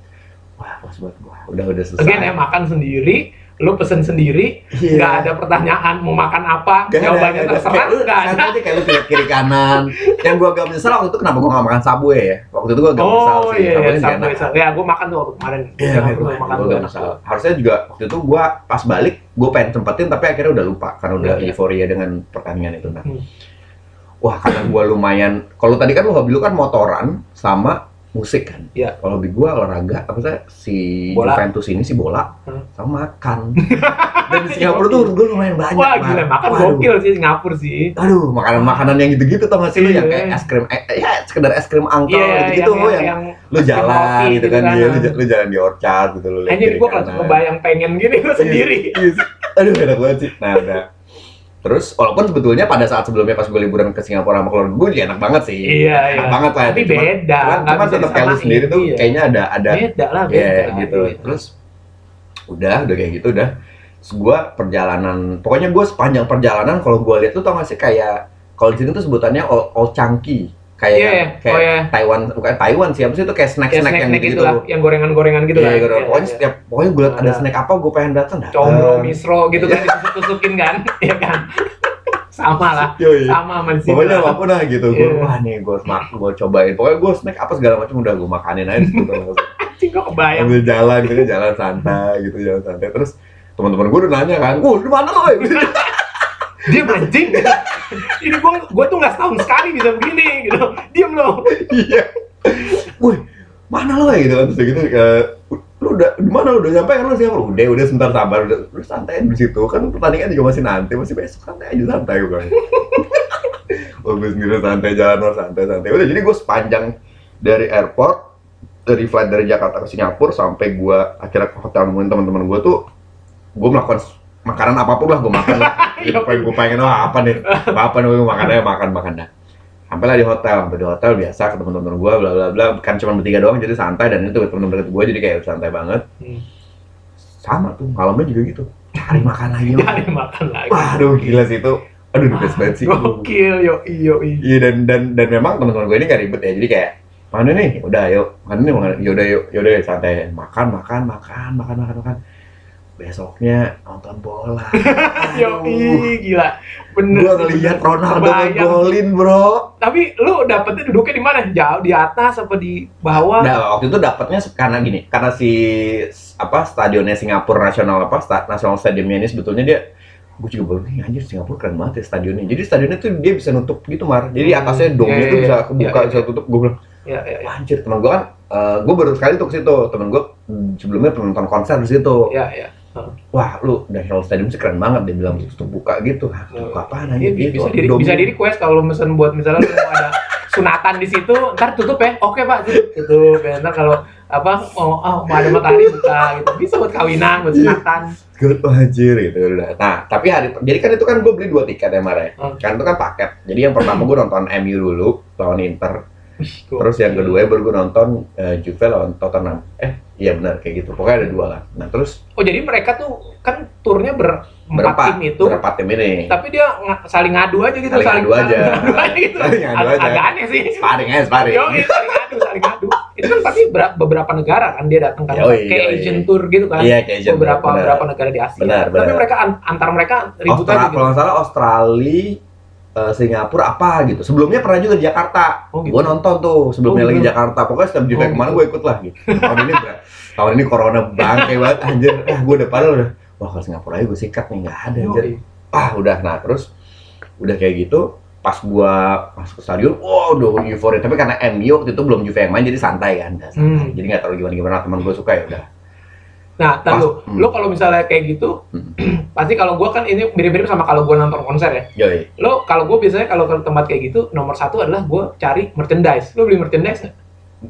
B: puas banget gue udah udah selesai
A: Again ya makan sendiri, lu pesen sendiri,
B: Iya.
A: nggak ada pertanyaan mau makan apa,
B: Gak
A: jawabannya
B: gak ada.
A: terserah, nggak ada.
B: santai kayak lu lihat kiri kanan. Yang gua agak menyesal waktu itu kenapa gua gak makan Subway ya? Waktu itu gua agak menyesal
A: Oh
B: sih.
A: iya, iya,
B: Subway nggak
A: sampai
B: enak.
A: Ya, gue makan tuh waktu kemarin.
B: Iya,
A: Singapura
B: gua
A: makan
B: gua menyesal. Harusnya juga waktu itu gua pas balik gua pengen sempetin tapi akhirnya udah lupa karena udah
A: Iya, iya.
B: euforia dengan pertandingan itu nah.
A: Hmm.
B: Wah, karena gua lumayan kalau tadi kan lu hobi lu kan motoran sama musik kan.
A: Iya.
B: Kalau hobi gua olahraga apa sih si
A: Bola.
B: Juventus ini si bola
A: Hmm.
B: sama makan. Dan di Singapura tuh gua lumayan banyak.
A: Wah gila, makan
B: Waduh.
A: gokil sih Singapura sih.
B: Aduh, makanan-makanan yang gitu-gitu tau gak sih lu yang
A: Iya.
B: kayak es krim, eh, ya sekedar es krim angkel
A: Iya,
B: gitu-gitu
A: yang,
B: lu
A: yang,
B: yang, lu jalan gitu
A: gitu
B: kan,
A: kan.
B: iya, lu, lu jalan di orchard gitu lu
A: Anjir gue kalau kebayang pengen gini sendiri.
B: Iya, iya sih. Aduh, enak banget sih. Nah, udah. Terus, walaupun sebetulnya pada saat sebelumnya pas gue liburan ke Singapura sama keluarga gue, ya enak banget sih.
A: Iya,
B: enak
A: iya.
B: banget lah.
A: Tapi
B: Cuman-
A: beda,
B: Cuman, tetap kayak lu sendiri tuh
A: iya.
B: kayaknya ada, ada
A: Beda lah,
B: Iya
A: beda.
B: gitu.
A: Iya.
B: Terus udah, udah kayak gitu udah. Terus gua perjalanan, pokoknya gue sepanjang perjalanan kalau gue lihat tuh tau gak sih kayak kalau di sini tuh sebutannya all, all chunky. Kayak
A: Iya, iya.
B: kayak
A: Oh, iya.
B: Taiwan, bukan Taiwan sih, apa sih itu kayak
A: Ya,
B: snack-snack yang
A: snack-snack
B: gitu.
A: itu lah, yang gorengan-gorengan gitu
B: Iya,
A: lah.
B: gitu.
A: Iya,
B: Pokoknya
A: iya.
B: setiap pokoknya gue liat ada snack apa gue pengen datang datang.
A: Combro, misro gitu kan ditusuk-tusukin kan, Iya kan? Sama lah,
B: Yoi.
A: sama sini
B: Pokoknya
A: lah.
B: apa pun lah gitu. Gue
A: Iya.
B: wah nih gue smak, gue cobain. Pokoknya gue snack apa segala macam udah gue makanin aja gitu.
A: Gue kebayang.
B: Sambil jalan gitu, jalan santai gitu, jalan santai. Terus teman-teman gue udah nanya kan, "Wah, di mana lo?"
A: Dia mancing. Ini gue gue tuh nggak setahun sekali bisa begini gitu. Diam lo.
B: Iya. Woi, mana lo ya gitu kan terus gitu kayak lu udah di mana lu udah nyampe kan lu siapa udah udah sebentar sabar udah lu santai di situ kan pertandingan juga masih nanti masih besok santai aja santai gue oh gue sendiri santai jalan lo santai santai udah jadi gue sepanjang dari airport dari flight dari Jakarta ke Singapura sampai gue akhirnya ke hotel nemuin teman-teman gue tuh gue melakukan makanan apa pun lah gue makan lah gue pengen gue pengen oh, apa nih apa nih gue makan aja makan makan dah sampai lah di hotel sampai di hotel biasa ketemu temen-temen gue bla bla bla kan cuma bertiga doang jadi santai dan itu temen-temen deket gue jadi kayak santai banget
A: Hmm.
B: sama tuh malamnya juga gitu cari makan lagi.
A: Cari makan lagi.
B: waduh gila sih itu aduh best banget sih
A: Gokil, yo yo
B: Iya dan dan dan memang teman-teman gue ini gak ribet ya. Jadi kayak mana nih? Udah yuk. Mana nih? Yaudah yuk. Yaudah yuk, santai. Makan makan makan makan makan makan. Besoknya nonton bola.
A: Yo gila. Bener.
B: Gua ngeliat. Ronaldo ngegolin, Bro.
A: Tapi lu dapetnya duduknya di mana? Jauh di atas apa di bawah?
B: Nah, waktu itu dapatnya karena gini, karena si apa stadionnya Singapura Nasional apa sta, National Stadiumnya ini sebetulnya dia gue juga baru nih anjir Singapura keren banget ya stadionnya. Jadi stadionnya tuh dia bisa nutup gitu mar. Jadi
A: Hmm,
B: atasnya dome
A: iya,
B: tuh
A: iya,
B: bisa
A: iya,
B: kebuka,
A: iya,
B: bisa tutup. Gue bilang
A: Ya, ya, ya.
B: Wah, anjir teman gue kan gue baru sekali tuh ke situ teman gue hmm, sebelumnya pernah nonton konser di situ
A: Ya, ya.
B: Wah lu National Stadium sih keren banget dia bilang tutup buka gitu ah,
A: Ya.
B: buka apaan
A: Iya,
B: aja
A: bisa,
B: gitu
A: bisa di bisa di request kalau mesen buat misalnya lu mau ada sunatan di situ, ntar tutup ya. Oke, Pak, tutup. Ya. Ntar kalau apa mau oh, mau ada matahari buka gitu. Bisa buat kawinan, buat sunatan.
B: Good, wah, anjir gitu udah nah tapi hari jadi kan itu kan gue beli dua tiket ya Mar ya
A: Hmm.
B: kan itu kan paket jadi yang pertama gue nonton MU dulu lawan Inter terus yang kedua baru gue nonton eh, Juve lawan Tottenham eh iya benar kayak gitu pokoknya ada dua lah nah terus
A: Oh, jadi mereka tuh kan turnya ber empat
B: berempat
A: tim itu.
B: berempat tim ini
A: Tapi dia nga- saling ngadu aja gitu,
B: Saling ngadu aja.
A: ngadu aja gitu.
B: Saling ngadu aja.
A: Agak aneh sih.
B: sparring aja sparring
A: Yo, saling ngadu, saling ngadu. Itu kan pasti ber- beberapa negara kan dia datang kan
B: Yoi,
A: kayak
B: yoi.
A: Asian tour gitu kan.
B: iya kayak Asian,
A: beberapa
B: benar.
A: beberapa negara di Asia.
B: Benar,
A: Tapi
B: benar.
A: mereka an- antar mereka ribut
B: Austra-
A: aja
B: kalau
A: gitu.
B: nggak salah Australia, eh, Singapura apa gitu. Sebelumnya pernah juga di Jakarta.
A: Oh, gitu.
B: Gue nonton tuh sebelumnya
A: Oh,
B: lagi
A: gitu.
B: Jakarta. Pokoknya setiap Juve
A: Oh,
B: ke mana
A: gitu.
B: gue ikut lah gitu. Tahun ini tahun ini corona bangke banget anjir. Ah, gue udah padahal udah wah kalau Singapura aja gue sikat nih nggak ada anjir. Ah udah nah terus udah kayak gitu pas gua masuk ke stadion, wow udah euforia. Tapi karena MU waktu itu belum Juve yang main jadi santai kan, udah santai.
A: Hmm.
B: Jadi nggak terlalu gimana gimana. Teman gue suka ya udah.
A: Nah, tar
B: Pas-
A: lu,
B: hmm.
A: lu kalau misalnya kayak gitu,
B: Hmm.
A: pasti kalau gua kan ini mirip-mirip sama kalau gua nonton konser ya.
B: Yoi.
A: Lo kalau gua biasanya kalau ke tempat kayak gitu, nomor satu adalah gua cari merchandise. Lo beli merchandise nggak?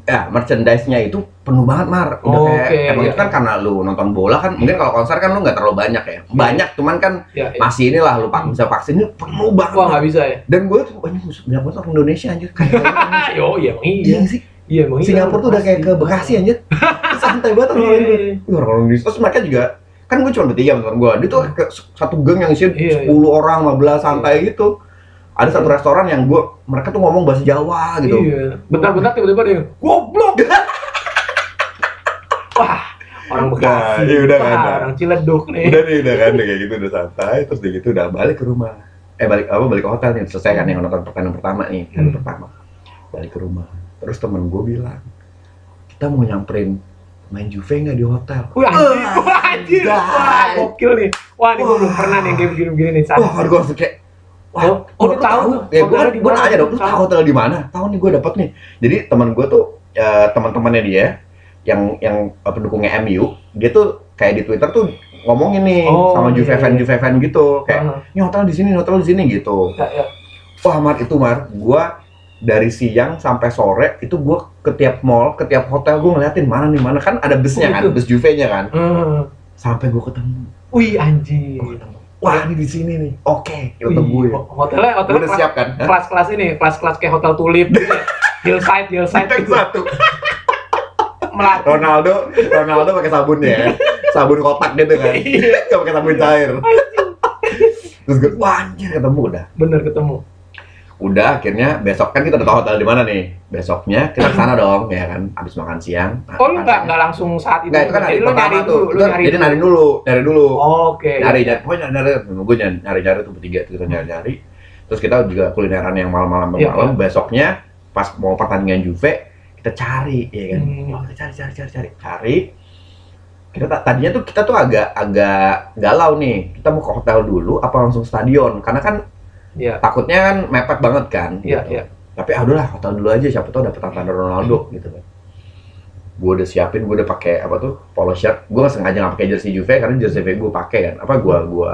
B: Ya, merchandise-nya itu penuh banget, Mar. Udah kayak,
A: Oke,
B: emang
A: iya.
B: itu kan karena lu nonton bola kan, mungkin kalau konser kan lu nggak terlalu banyak ya. Banyak, cuman kan
A: Ya, ya.
B: masih inilah lu pak bisa vaksin ini penuh banget.
A: Wah nggak bisa ya?
B: Dan gue tuh banyak banyak banget orang Indonesia anjir. Kayak
A: yo, iya
B: Iya
A: iya.
B: sih.
A: Iya emang.
B: Singapura tuh udah kayak ke Bekasi anjir. Santai banget orang
A: Iya,
B: Indonesia.
A: iya, iya.
B: Orang Indonesia. Terus mereka juga kan gue cuma bertiga sama gue. Dia tuh satu geng yang isinya
A: Iya, iya.
B: 10 orang, 15 santai gitu. Ada satu restoran yang gue mereka tuh ngomong bahasa Jawa gitu.
A: Iya. Bentar-bentar tiba-tiba dia goblok. Wah, orang Bekasi.
B: Nah, iya udah kan, nah.
A: orang Ciledug nih.
B: udah nih udah kan kayak gitu udah santai terus udah gitu udah balik ke rumah eh balik apa balik ke hotel nih selesai kan yang nonton pertandingan pertama nih hari
A: Hmm.
B: pertama balik ke rumah terus temen gue bilang kita mau nyamperin main Juve nggak di hotel
A: Wih anjir, wah anjir, wah gokil nih. Wah ini gue belum
B: Wah.
A: pernah nih yang kayak begini-begini nih.
B: wah gue langsung kayak Wah,
A: Oh, oh,
B: lu
A: tahu.
B: Ya, gue
A: di
B: gue nanya dong, lu
A: Tahu.
B: hotel di mana? Tahu nih gue dapet nih. Jadi teman gue tuh, eh, teman-temannya dia, yang yang eh, pendukungnya MU, dia tuh kayak di Twitter tuh ngomongin nih
A: Oh,
B: sama Juve
A: iya,
B: fan,
A: iya.
B: Juve fan gitu, kayak ini hotel di sini, ini hotel di sini gitu.
A: Ya, ya.
B: Wah Mar itu Mar, gua dari siang sampai sore itu gua ke tiap mall, ke tiap hotel gua ngeliatin mana nih mana kan ada busnya kan, bus Juve-nya kan.
A: Hmm.
B: Sampai gua ketemu,
A: Wih
B: gua ketemu. Wah ini di sini nih, oke, kita
A: Wih,
B: gue.
A: ho- Hotelnya,
B: Gue
A: hotelnya
B: udah
A: kelas-
B: siap kan?
A: Kelas-kelas ini, kelas-kelas kayak hotel tulip gitu. Hillside, hillside gitu.
B: satu,
A: Melati.
B: Ronaldo, Ronaldo pakai sabun ya, sabun kotak gitu kan,
A: Iya,
B: gak pakai sabun cair. Terus gue, wah anjir ketemu udah.
A: bener ketemu.
B: Udah akhirnya besok kan kita udah tahu hotel di mana nih. Besoknya kita ke sana dong, ya kan, abis makan siang.
A: Oh lu nggak nggak langsung saat itu?
B: Nggak, itu kan hari
A: Jadi
B: pertama
A: nyari
B: tuh.
A: dulu, lu
B: Itu-
A: nyari
B: jadi nyari dulu, nyari dulu.
A: Oke.
B: Nyari, nyari, pokoknya nyari, gue nyari, nyari, nyari tuh bertiga kita nyari, nyari. Terus kita juga kulineran yang malam-malam
A: Iya,
B: malam. Besoknya pas mau pertandingan Juve, kita cari, ya kan.
A: Hmm.
B: Wah, kita cari, cari, cari, cari, cari. Kita ta- tadinya tuh kita tuh agak agak galau nih. Kita mau ke hotel dulu apa langsung stadion? Karena kan
A: Iya.
B: takutnya kan mepet banget kan.
A: Iya,
B: gitu.
A: iya.
B: Tapi ah udahlah hotel dulu aja siapa tahu dapet tanda Ronaldo gitu kan. Gue udah siapin, gue udah pakai apa tuh polo shirt. Gue nggak sengaja nggak pakai jersey Juve karena jersey Juve gue pakai kan. Apa gue gue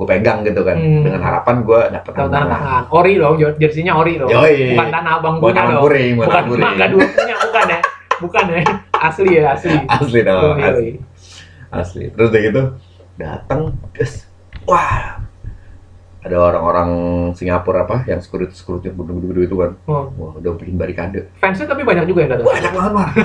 B: gue pegang gitu kan.
A: Hmm.
B: Dengan harapan gue dapet
A: tangan. Ori dong, jersinya ori dong.
B: Yoi.
A: Bukan tanah abang
B: Bukan tangan
A: dong.
B: kuring, bukan
A: Bukan
B: tangan kuring.
A: mangga dua punya, bukan ya. Bukan ya. Asli ya, asli.
B: Asli dong, asli. asli. Terus udah gitu datang, guys wah ada orang-orang Singapura apa yang security security gede-gede itu kan
A: Oh.
B: wah udah bikin barikade
A: Fansnya tapi banyak juga yang datang.
B: banyak banget Mar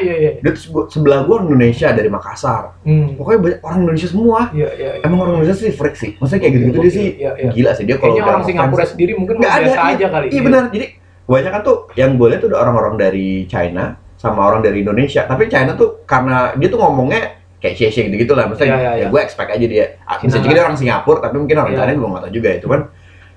A: Iya iya.
B: dia tuh sebe- sebelah gua Indonesia dari Makassar
A: Hmm.
B: pokoknya banyak orang Indonesia semua
A: Iya iya. iya.
B: emang orang Indonesia sih freak sih maksudnya kayak gitu-gitu dia sih
A: Iya, iya.
B: gila sih dia kalau
A: orang Singapura sendiri mungkin
B: Nggak ada,
A: biasa
B: iya.
A: aja kali.
B: iya benar jadi kebanyakan tuh yang boleh tuh orang-orang dari China sama orang dari Indonesia tapi China tuh karena dia tuh ngomongnya kayak cie gitu gitu lah. Maksudnya
A: Iya, iya,
B: ya
A: iya.
B: gue expect aja dia. Ah, bisa juga dia orang Singapura tapi mungkin orang
A: Iya.
B: China gue nggak tahu juga itu kan.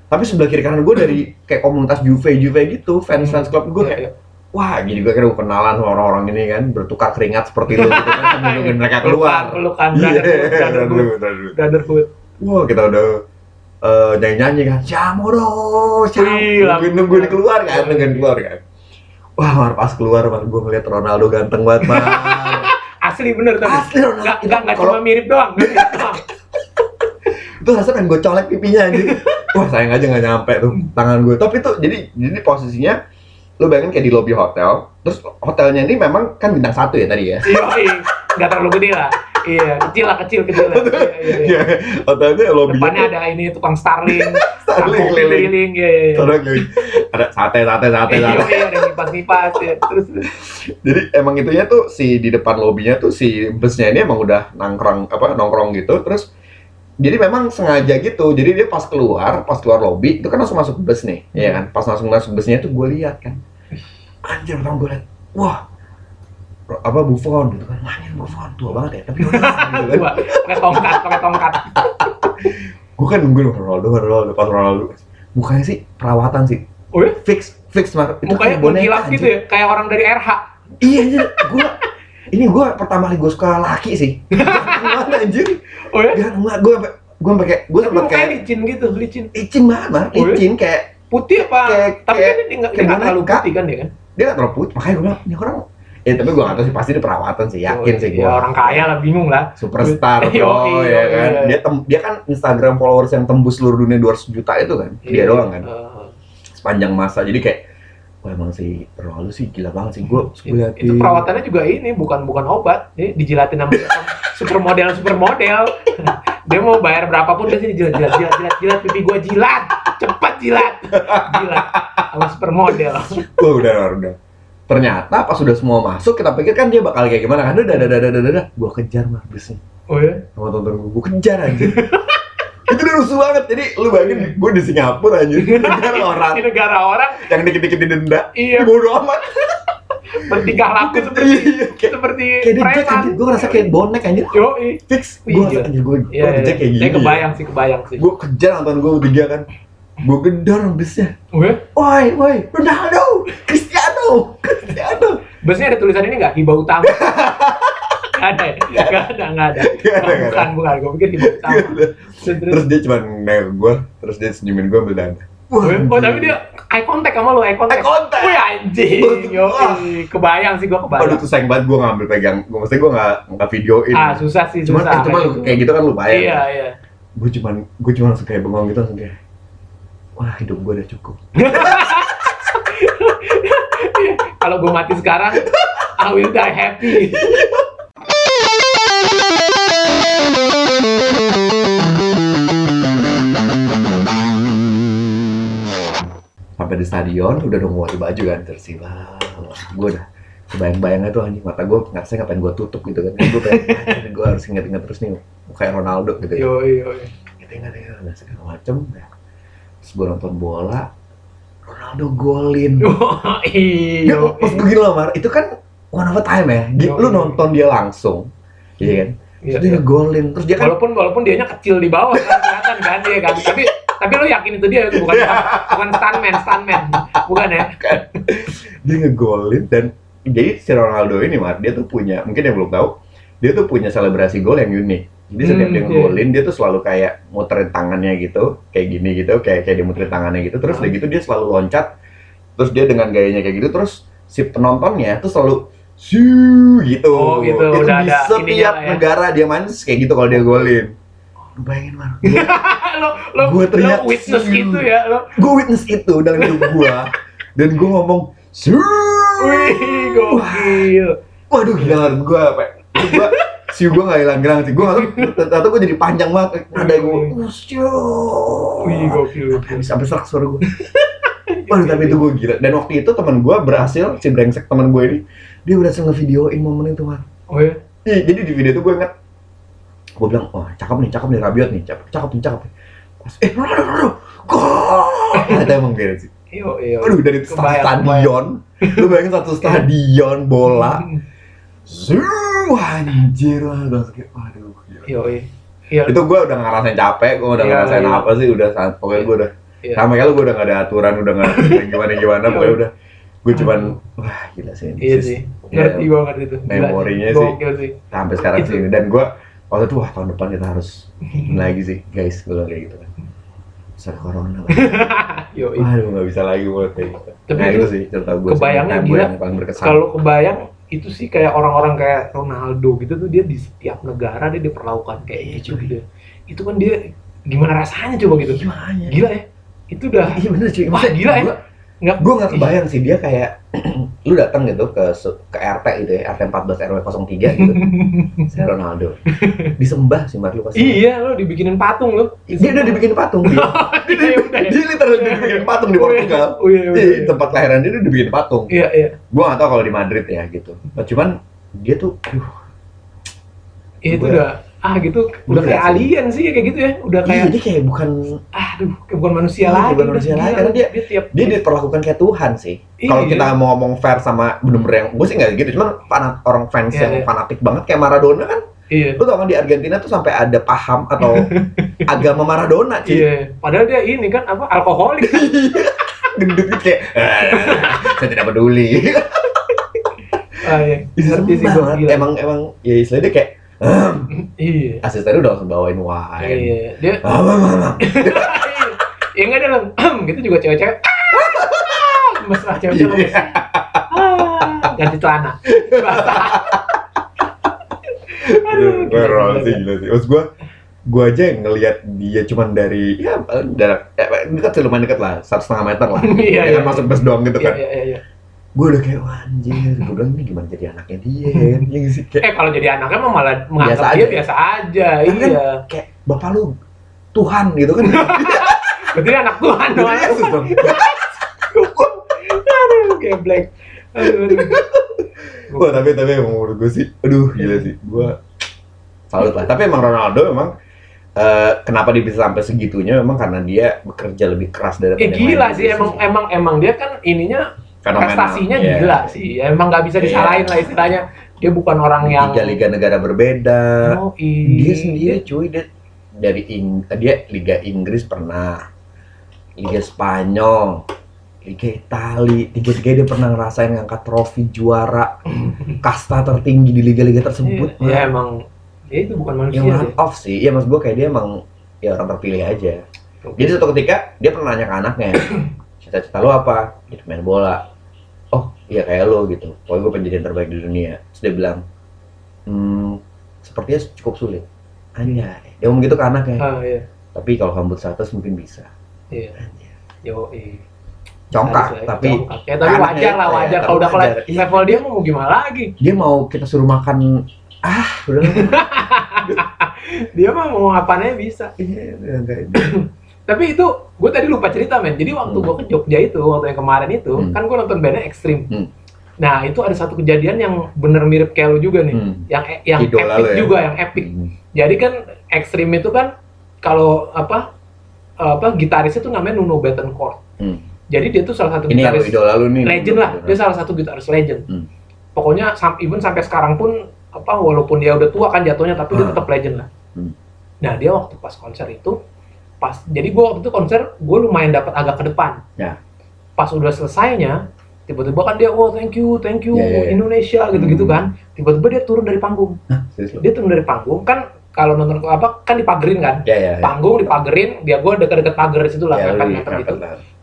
B: Tapi sebelah kiri kanan gue dari kayak komunitas Juve Juve gitu fans fans klub gue
A: Iya,
B: kayak
A: iya.
B: wah jadi gue kira gue kenalan sama orang-orang ini kan bertukar keringat seperti lu gitu kan nungguin mereka keluar.
A: Pelukan,
B: Iya,
A: brotherhood, brotherhood.
B: Wah kita udah eh, nyanyi-nyanyi kan
A: Wih, lagu-
B: nungguin, nungguin keluar kan, nungguin keluar kan. Wah, Mar, pas keluar, Mar, gue ngeliat Ronaldo ganteng banget, Mar
A: Asli bener tapi.
B: Asli Ronaldo
A: Enggak enggak enggak cuma mirip doang.
B: Itu rasanya pengen gue colek pipinya anjir Wah, sayang aja gak nyampe tuh tangan gue Tapi tuh, jadi jadi posisinya Lu bayangin kayak di lobby hotel Terus hotelnya ini memang kan bintang satu ya tadi ya
A: Iya, iya. Enggak terlalu gede lah. Iya, kecil lah, kecil, kecil lah. Iya, iya, iya.
B: Iya, lobbynya
A: Depannya ada ini tukang Starling,
B: Starling keliling.
A: keliling, iya, iya. iya.
B: Orang keliling. Ada sate, sate, sate,
A: Iya,
B: sate
A: iya, ada nipas-nipas ya. Terus
B: Jadi emang itunya tuh si di depan lobbynya tuh si busnya ini emang udah nongkrong apa nongkrong gitu terus jadi memang sengaja gitu jadi dia pas keluar pas keluar lobby itu kan langsung masuk bus nih ya kan pas langsung masuk busnya tuh gue lihat kan anjir pertama gue lihat wah apa Buffon gitu kan wah ini Buffon tua banget ya tapi udah gitu kan
A: pakai tongkat, pakai tongkat.
B: gue kan nungguin Ronaldo Ronaldo pas Ronaldo mukanya sih perawatan sih
A: Oh ya?
B: fix fix mar itu
A: Mukanya mengkilap gitu
B: anjir.
A: ya, kayak orang dari RH.
B: Iya, iya. Gua ini gua pertama kali gua suka laki sih. Gimana anjir?
A: Oh ya?
B: Gua sampai kayak gua
A: Tapi
B: sempet
A: mukanya
B: kayak
A: licin gitu, licin.
B: licin banget, Mar.
A: Oh, iya?
B: licin kayak
A: Putih apa?
B: Kayak-
A: Tapi
B: kayak-
A: kan dia nggak nggak terlalu putih kan dia kan?
B: dia gak terlalu putih. Makanya gua bilang, ini orang Ya tapi gua gak tahu sih pasti dia perawatan sih, yakin
A: Oh,
B: sih gua.
A: orang kaya lah, bingung lah.
B: Superstar
A: Iya,
B: bro,
A: iya,
B: ya kan.
A: iya.
B: Dia tem- dia kan Instagram followers yang tembus seluruh dunia 200 juta itu kan. Dia
A: Iya.
B: doang kan.
A: Eh,
B: Sepanjang masa. Jadi kayak Wah emang sih Ronaldo sih gila banget sih gue
A: itu perawatannya juga ini bukan bukan obat jadi dijilatin sama supermodel supermodel dia mau bayar berapapun dia sini jilat jilat jilat jilat jilat pipi gua jilat cepat jilat jilat sama supermodel
B: Wah udah udah. Ternyata pas sudah semua masuk kita pikir kan dia bakal kayak gimana kan? Udah udah udah udah gue kejar mah busnya
A: oh ya
B: sama tonton gue gue kejar aja itu udah rusuh banget. Jadi lu bayangin gue di Singapura aja negara orang.
A: Di negara orang.
B: Yang dikit-dikit didenda
A: Iya.
B: bodo amat.
A: Bertingkah laku seperti
B: Iya, kayak
A: seperti
B: kayak
A: preman.
B: anjir gue ngerasa kayak bonek anjir
A: yo
B: fix. Gue
A: Iya.
B: ngerasa anjir gue
A: iya
B: gue dijek kayak gini.
A: saya kebayang sih kebayang sih.
B: Gue kejar nonton gue bertiga kan. Gue gedor busnya
A: oh ya
B: woi woi Ronaldo Cristiano
A: busnya ada tulisan ini nggak hibah utama Nggak ada ya? Nggak ada, nggak ada.
B: Nggak ada, nggak
A: Bukan, bukan. Gue pikir hibah utama. Terus, terus.
B: dia cuma nengok gue terus dia senyumin gue ambil dana
A: Oh, oh, tapi dia eye contact sama lo, eye contact.
B: Eye contact.
A: Wih anjing, yo, kebayang sih
B: Aduh
A: kebayang.
B: tuh sayang banget gue ngambil pegang, gue mesti gue nggak nggak videoin.
A: Ah susah sih,
B: cuman
A: susah.
B: eh, cuman kayak gitu kan lumayan.
A: Iya, iya.
B: Gue cuman gue cuma langsung kayak bengong gitu langsung kayak, wah hidup gue udah cukup.
A: Kalau gua mati sekarang, I will die happy.
B: Sampai di stadion udah dong ganti baju kan tersilah. Gue udah kebayang-bayangnya tuh anjing mata gue nggak saya ngapain gue tutup gitu kan. Gue pengen gue harus inget-inget terus nih kayak Ronaldo gitu. kan.
A: Yo, yo, yo.
B: Ingat-ingat ya, dan segala macem. Ya. Terus gue nonton bola, Ronaldo golin.
A: Oh,
B: Ya,
A: Iyo.
B: pas gue gini loh, Mar, itu kan one of a time ya. Gi-
A: Yo,
B: Lu
A: iya.
B: nonton dia langsung, iya kan?
A: Iya,
B: Terus dia
A: iya.
B: ngegolin, terus dia kan
A: Walaupun walaupun dianya kecil di bawah kan kelihatan kan dia kan. Tapi tapi lo yakin itu dia bukan bukan stuntman, stuntman. Bukan ya?
B: dia ngegolin dan jadi si Ronaldo ini, Mar, dia tuh punya, mungkin yang belum tahu, dia tuh punya selebrasi gol yang unik. Jadi setiap
A: Hmm,
B: dia ngegolin, dia tuh selalu kayak muterin tangannya gitu, kayak gini gitu, kayak kayak dia muterin tangannya gitu. Terus
A: Hmm.
B: udah gitu dia selalu loncat, terus dia dengan gayanya kayak gitu, terus si penontonnya tuh selalu Shoo, gitu.
A: Oh, gitu.
B: Itu
A: Udah
B: di setiap
A: ya.
B: negara dia main kayak gitu kalau dia golin. Lu bayangin, Mar.
A: lo lo
B: Gua teriak,
A: lo witness
B: "Siu."
A: itu ya lo.
B: gue witness itu dalam hidup gua dan gue ngomong Shoo.
A: Wih, gokil.
B: waduh gila gue apa gua siu gue nggak hilang-hilang sih. Gue tahu, tahu gue jadi panjang banget. Ada gue, oh, siu.
A: Wih, gokil.
B: Sampai serak suara gue. Waduh, tapi itu gue gila. Dan waktu itu teman gue berhasil, si brengsek teman gue ini, dia berhasil ngevideoin momen itu, man.
A: Oh ya?
B: Iya, jadi di video itu gue inget, gue bilang, wah cakep nih, cakep nih, Rabiot nih, cakep, cakep nih, cakep nih. Pas, eh, aduh, aduh, aduh, gol! Itu emang gitu sih.
A: Iyo, iyo.
B: Aduh, dari stadion, lu bayangin satu stadion bola, Zuuu, anjir lah, gue kayak, waduh.
A: Iyo, iya. Iya.
B: Itu gue udah ngerasain capek, gue udah
A: Iya,
B: ngerasain
A: iya.
B: apa sih, udah saat, pokoknya gue udah,
A: Iya.
B: sama kayak lu gue udah gak ada aturan, udah gak gimana-gimana,
A: Iya.
B: pokoknya udah, gue cuman, wah gila sih.
A: Iya sih. Ngerti
B: Iya.
A: banget itu.
B: Memorinya
A: sih.
B: sampai sekarang sih dan gue waktu itu wah tahun depan kita harus lagi sih guys gue bilang kayak gitu kan Soal corona.
A: Yo,
B: Waduh nggak bisa lagi buat kayak gitu.
A: Tapi
B: nah
A: itu
B: itu sih cerita gue
A: kebayangnya
B: gue
A: gila.
B: yang paling berkesan.
A: kalau kebayang itu sih kayak orang-orang kayak Ronaldo gitu tuh dia di setiap negara dia diperlakukan kayak
B: Iya,
A: gitu
B: cuy.
A: gitu. Itu kan dia gimana rasanya coba gitu.
B: gimana?
A: Gila ya. Itu udah
B: Iya bener cuy.
A: Wah, gila ya. Nggak
B: Gue nggak kebayang sih dia kayak lu datang gitu ke ke RT gitu ya RT 14 RW 03 gitu. Saya Ronaldo. Disembah sih Mar lu pasti.
A: Iya, lo dibikinin patung lo.
B: Dia udah dibikin patung. Dia,
A: Iya, udah ya.
B: dia literally dibikin patung di
A: iya.
B: Portugal.
A: Oh iya,
B: Di
A: iya.
B: tempat kelahiran dia udah dibikin patung.
A: Iya, iya.
B: gue gak tau kalau di Madrid ya gitu cuman dia tuh aduh,
A: Iya, itu udah ah gitu udah kayak
B: sih.
A: alien sih kayak gitu ya. Udah
B: iya
A: kayak
B: dia kayak bukan
A: aduh, kayak bukan manusia
B: Iya,
A: lagi.
B: bukan manusia lagi, karena dia-
A: tiap
B: dia diperlakukan kayak Tuhan sih kalau
A: Iya.
B: kita mau ngomong fair sama bener-bener yang gue sih nggak gitu cuman fanat, orang fans
A: Iya,
B: yang
A: iya.
B: fanatik banget kayak Maradona kan
A: Iya.
B: lu tau kan di Argentina tuh sampai ada paham atau agama Maradona sih
A: Iya, padahal dia ini kan apa alkoholik.
B: gendut gitu kayak "Eh, saya tidak peduli
A: ah, iya. Sih
B: emang emang ya istilahnya dia kayak.
A: Iya.
B: asistennya udah langsung bawain wine
A: Iya, dia
B: mama, mama.
A: ya enggak dalam gitu juga cewek-cewek. Mesra cewek-cewek.
B: Iya.
A: Ah, ganti celana. Aduh,
B: Gue
A: gila,
B: sih
A: gila.
B: gila sih. Maksud gue, gue aja ngelihat dia cuman dari ya jarak ya, dekat lumayan dekat lah, satu setengah meter lah.
A: Iya,
B: ya
A: iya.
B: kan masuk bus doang gitu
A: Iya,
B: kan.
A: iya, iya, iya.
B: Gue udah kayak wah anjir, gue bilang ini gimana jadi anaknya dia kan? Yang sih kayak,
A: Eh kalau jadi anaknya mah malah menganggap
B: Biasa
A: dia
B: aja.
A: biasa aja.
B: Kan kan
A: Iya.
B: kayak bapak lu Tuhan gitu kan.
A: Berarti anak Tuhan dong.
B: Yesus dong.
A: Aduh, geblek. Aduh, aduh.
B: Wah tapi tapi emang menurut gue sih, aduh gila sih, gue salut lah. Tapi emang Ronaldo emang eh, kenapa dia bisa sampai segitunya memang karena dia bekerja lebih keras daripada
A: Eh
B: yang
A: gila sih emang emang emang dia kan ininya
B: Fenomenal.
A: prestasinya
B: Iya.
A: gila sih. Ya, emang nggak bisa
B: Iya.
A: disalahin lah istilahnya. Dia bukan orang yang
B: Tiga liga negara berbeda.
A: Oh,
B: dia sendiri cuy dia dari Ing- dia Liga Inggris pernah Liga Spanyol Liga Itali tiga-tiga dia pernah ngerasain ngangkat trofi juara kasta tertinggi di liga-liga tersebut
A: Iya, ya,
B: Nah,
A: emang ya itu bukan manusia
B: yang
A: sih.
B: run off sih ya mas gue kayak dia emang ya orang terpilih aja jadi suatu ketika dia pernah nanya ke anaknya cita-cita lo apa jadi main bola iya kayak lo gitu pokoknya gue pengen jadi yang terbaik di dunia terus dia bilang hmm, sepertinya cukup sulit anjay dia ngomong gitu ke anaknya
A: Ah, iya.
B: tapi kalau kamu 100 mungkin bisa
A: Iya.
B: Anjay.
A: Yo, iya.
B: congkak
A: lah,
B: tapi
A: congkak. ya, tapi wajar lah
B: itu ya,
A: wajar
B: tapi
A: kalau udah
B: wajar.
A: level,
B: Iya.
A: dia mau gimana lagi
B: dia mau kita suruh makan ah udah
A: dia mah mau ngapainnya bisa
B: Iya.
A: Tapi itu gue tadi lupa cerita men jadi waktu
B: Hmm.
A: gue ke Jogja itu waktu yang kemarin itu
B: Hmm.
A: kan gue nonton bandnya ekstrim
B: Hmm.
A: nah itu ada satu kejadian yang bener mirip kayak lu juga nih
B: Hmm.
A: yang e- yang
B: Idola
A: epic
B: ya?
A: juga yang epic
B: Hmm.
A: jadi kan ekstrim itu kan kalau apa apa gitarisnya tuh namanya Nuno Bettencourt
B: Hmm.
A: jadi dia tuh salah satu
B: ini
A: gitaris
B: idola lu nih
A: legend lah dia salah satu gitaris legend
B: Hmm.
A: pokoknya sam- even sampai sekarang pun apa walaupun dia udah tua kan jatuhnya tapi dia
B: Hmm.
A: tetap legend lah
B: Hmm.
A: nah dia waktu pas konser itu pas jadi gue waktu itu konser gue lumayan dapat agak ke depan
B: Ya.
A: pas udah selesainya tiba-tiba kan dia oh thank you thank you
B: Ya, ya, ya.
A: Indonesia gitu-gitu
B: Hmm.
A: kan tiba-tiba dia turun dari panggung
B: Hah,
A: dia turun dari panggung kan kalau nonton apa kan dipagerin kan
B: ya ya ya.
A: panggung dipagerin dia gue deket-deket pagar di situ lah
B: Ya, lu
A: mepet-mepet gitu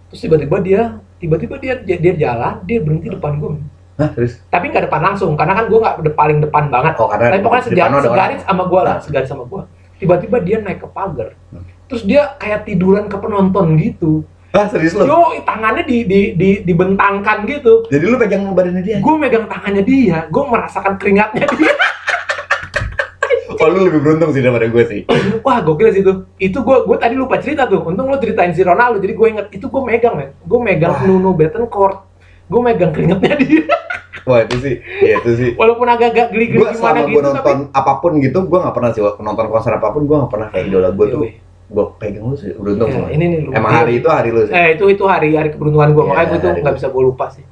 A: terus tiba-tiba dia tiba-tiba dia dia, dia jalan dia berhenti depan gue
B: Hah, terus
A: tapi nggak depan langsung karena kan gue nggak de- paling depan banget
B: oh karena
A: tapi pokoknya segaris,
B: orang.
A: segaris sama gue lah
B: Nah.
A: segaris sama gue tiba-tiba dia naik ke pagar
B: Hmm.
A: Terus dia kayak tiduran ke penonton gitu
B: ah serius lu
A: yo tangannya di, di, di, dibentangkan gitu
B: jadi lu pegang badannya dia
A: gue megang tangannya dia gue merasakan keringatnya dia
B: Oh, lu lebih beruntung sih daripada gue sih.
A: Wah gokil sih itu. Itu gue gue tadi lupa cerita tuh. Untung lo ceritain si Ronaldo. Jadi gue inget itu gue megang men. Gue megang
B: Wah.
A: Nuno Betancourt. Gue megang keringetnya dia.
B: Wah itu sih, ya itu sih.
A: Walaupun agak-agak geli-geli
B: Gue
A: gimana
B: selama
A: gitu
B: gue nonton apa pun gitu, gue nggak pernah sih nonton konser apa pun, gue nggak pernah kayak idola gue tuh.
A: Iya,
B: Gue pegang lu sih, beruntung
A: Ya,
B: semua.
A: ini nih lu.
B: Emang hari itu hari lu sih.
A: Eh itu itu hari hari keberuntungan gue.
B: Iya,
A: Makanya gue tuh nggak bisa gue lupa sih.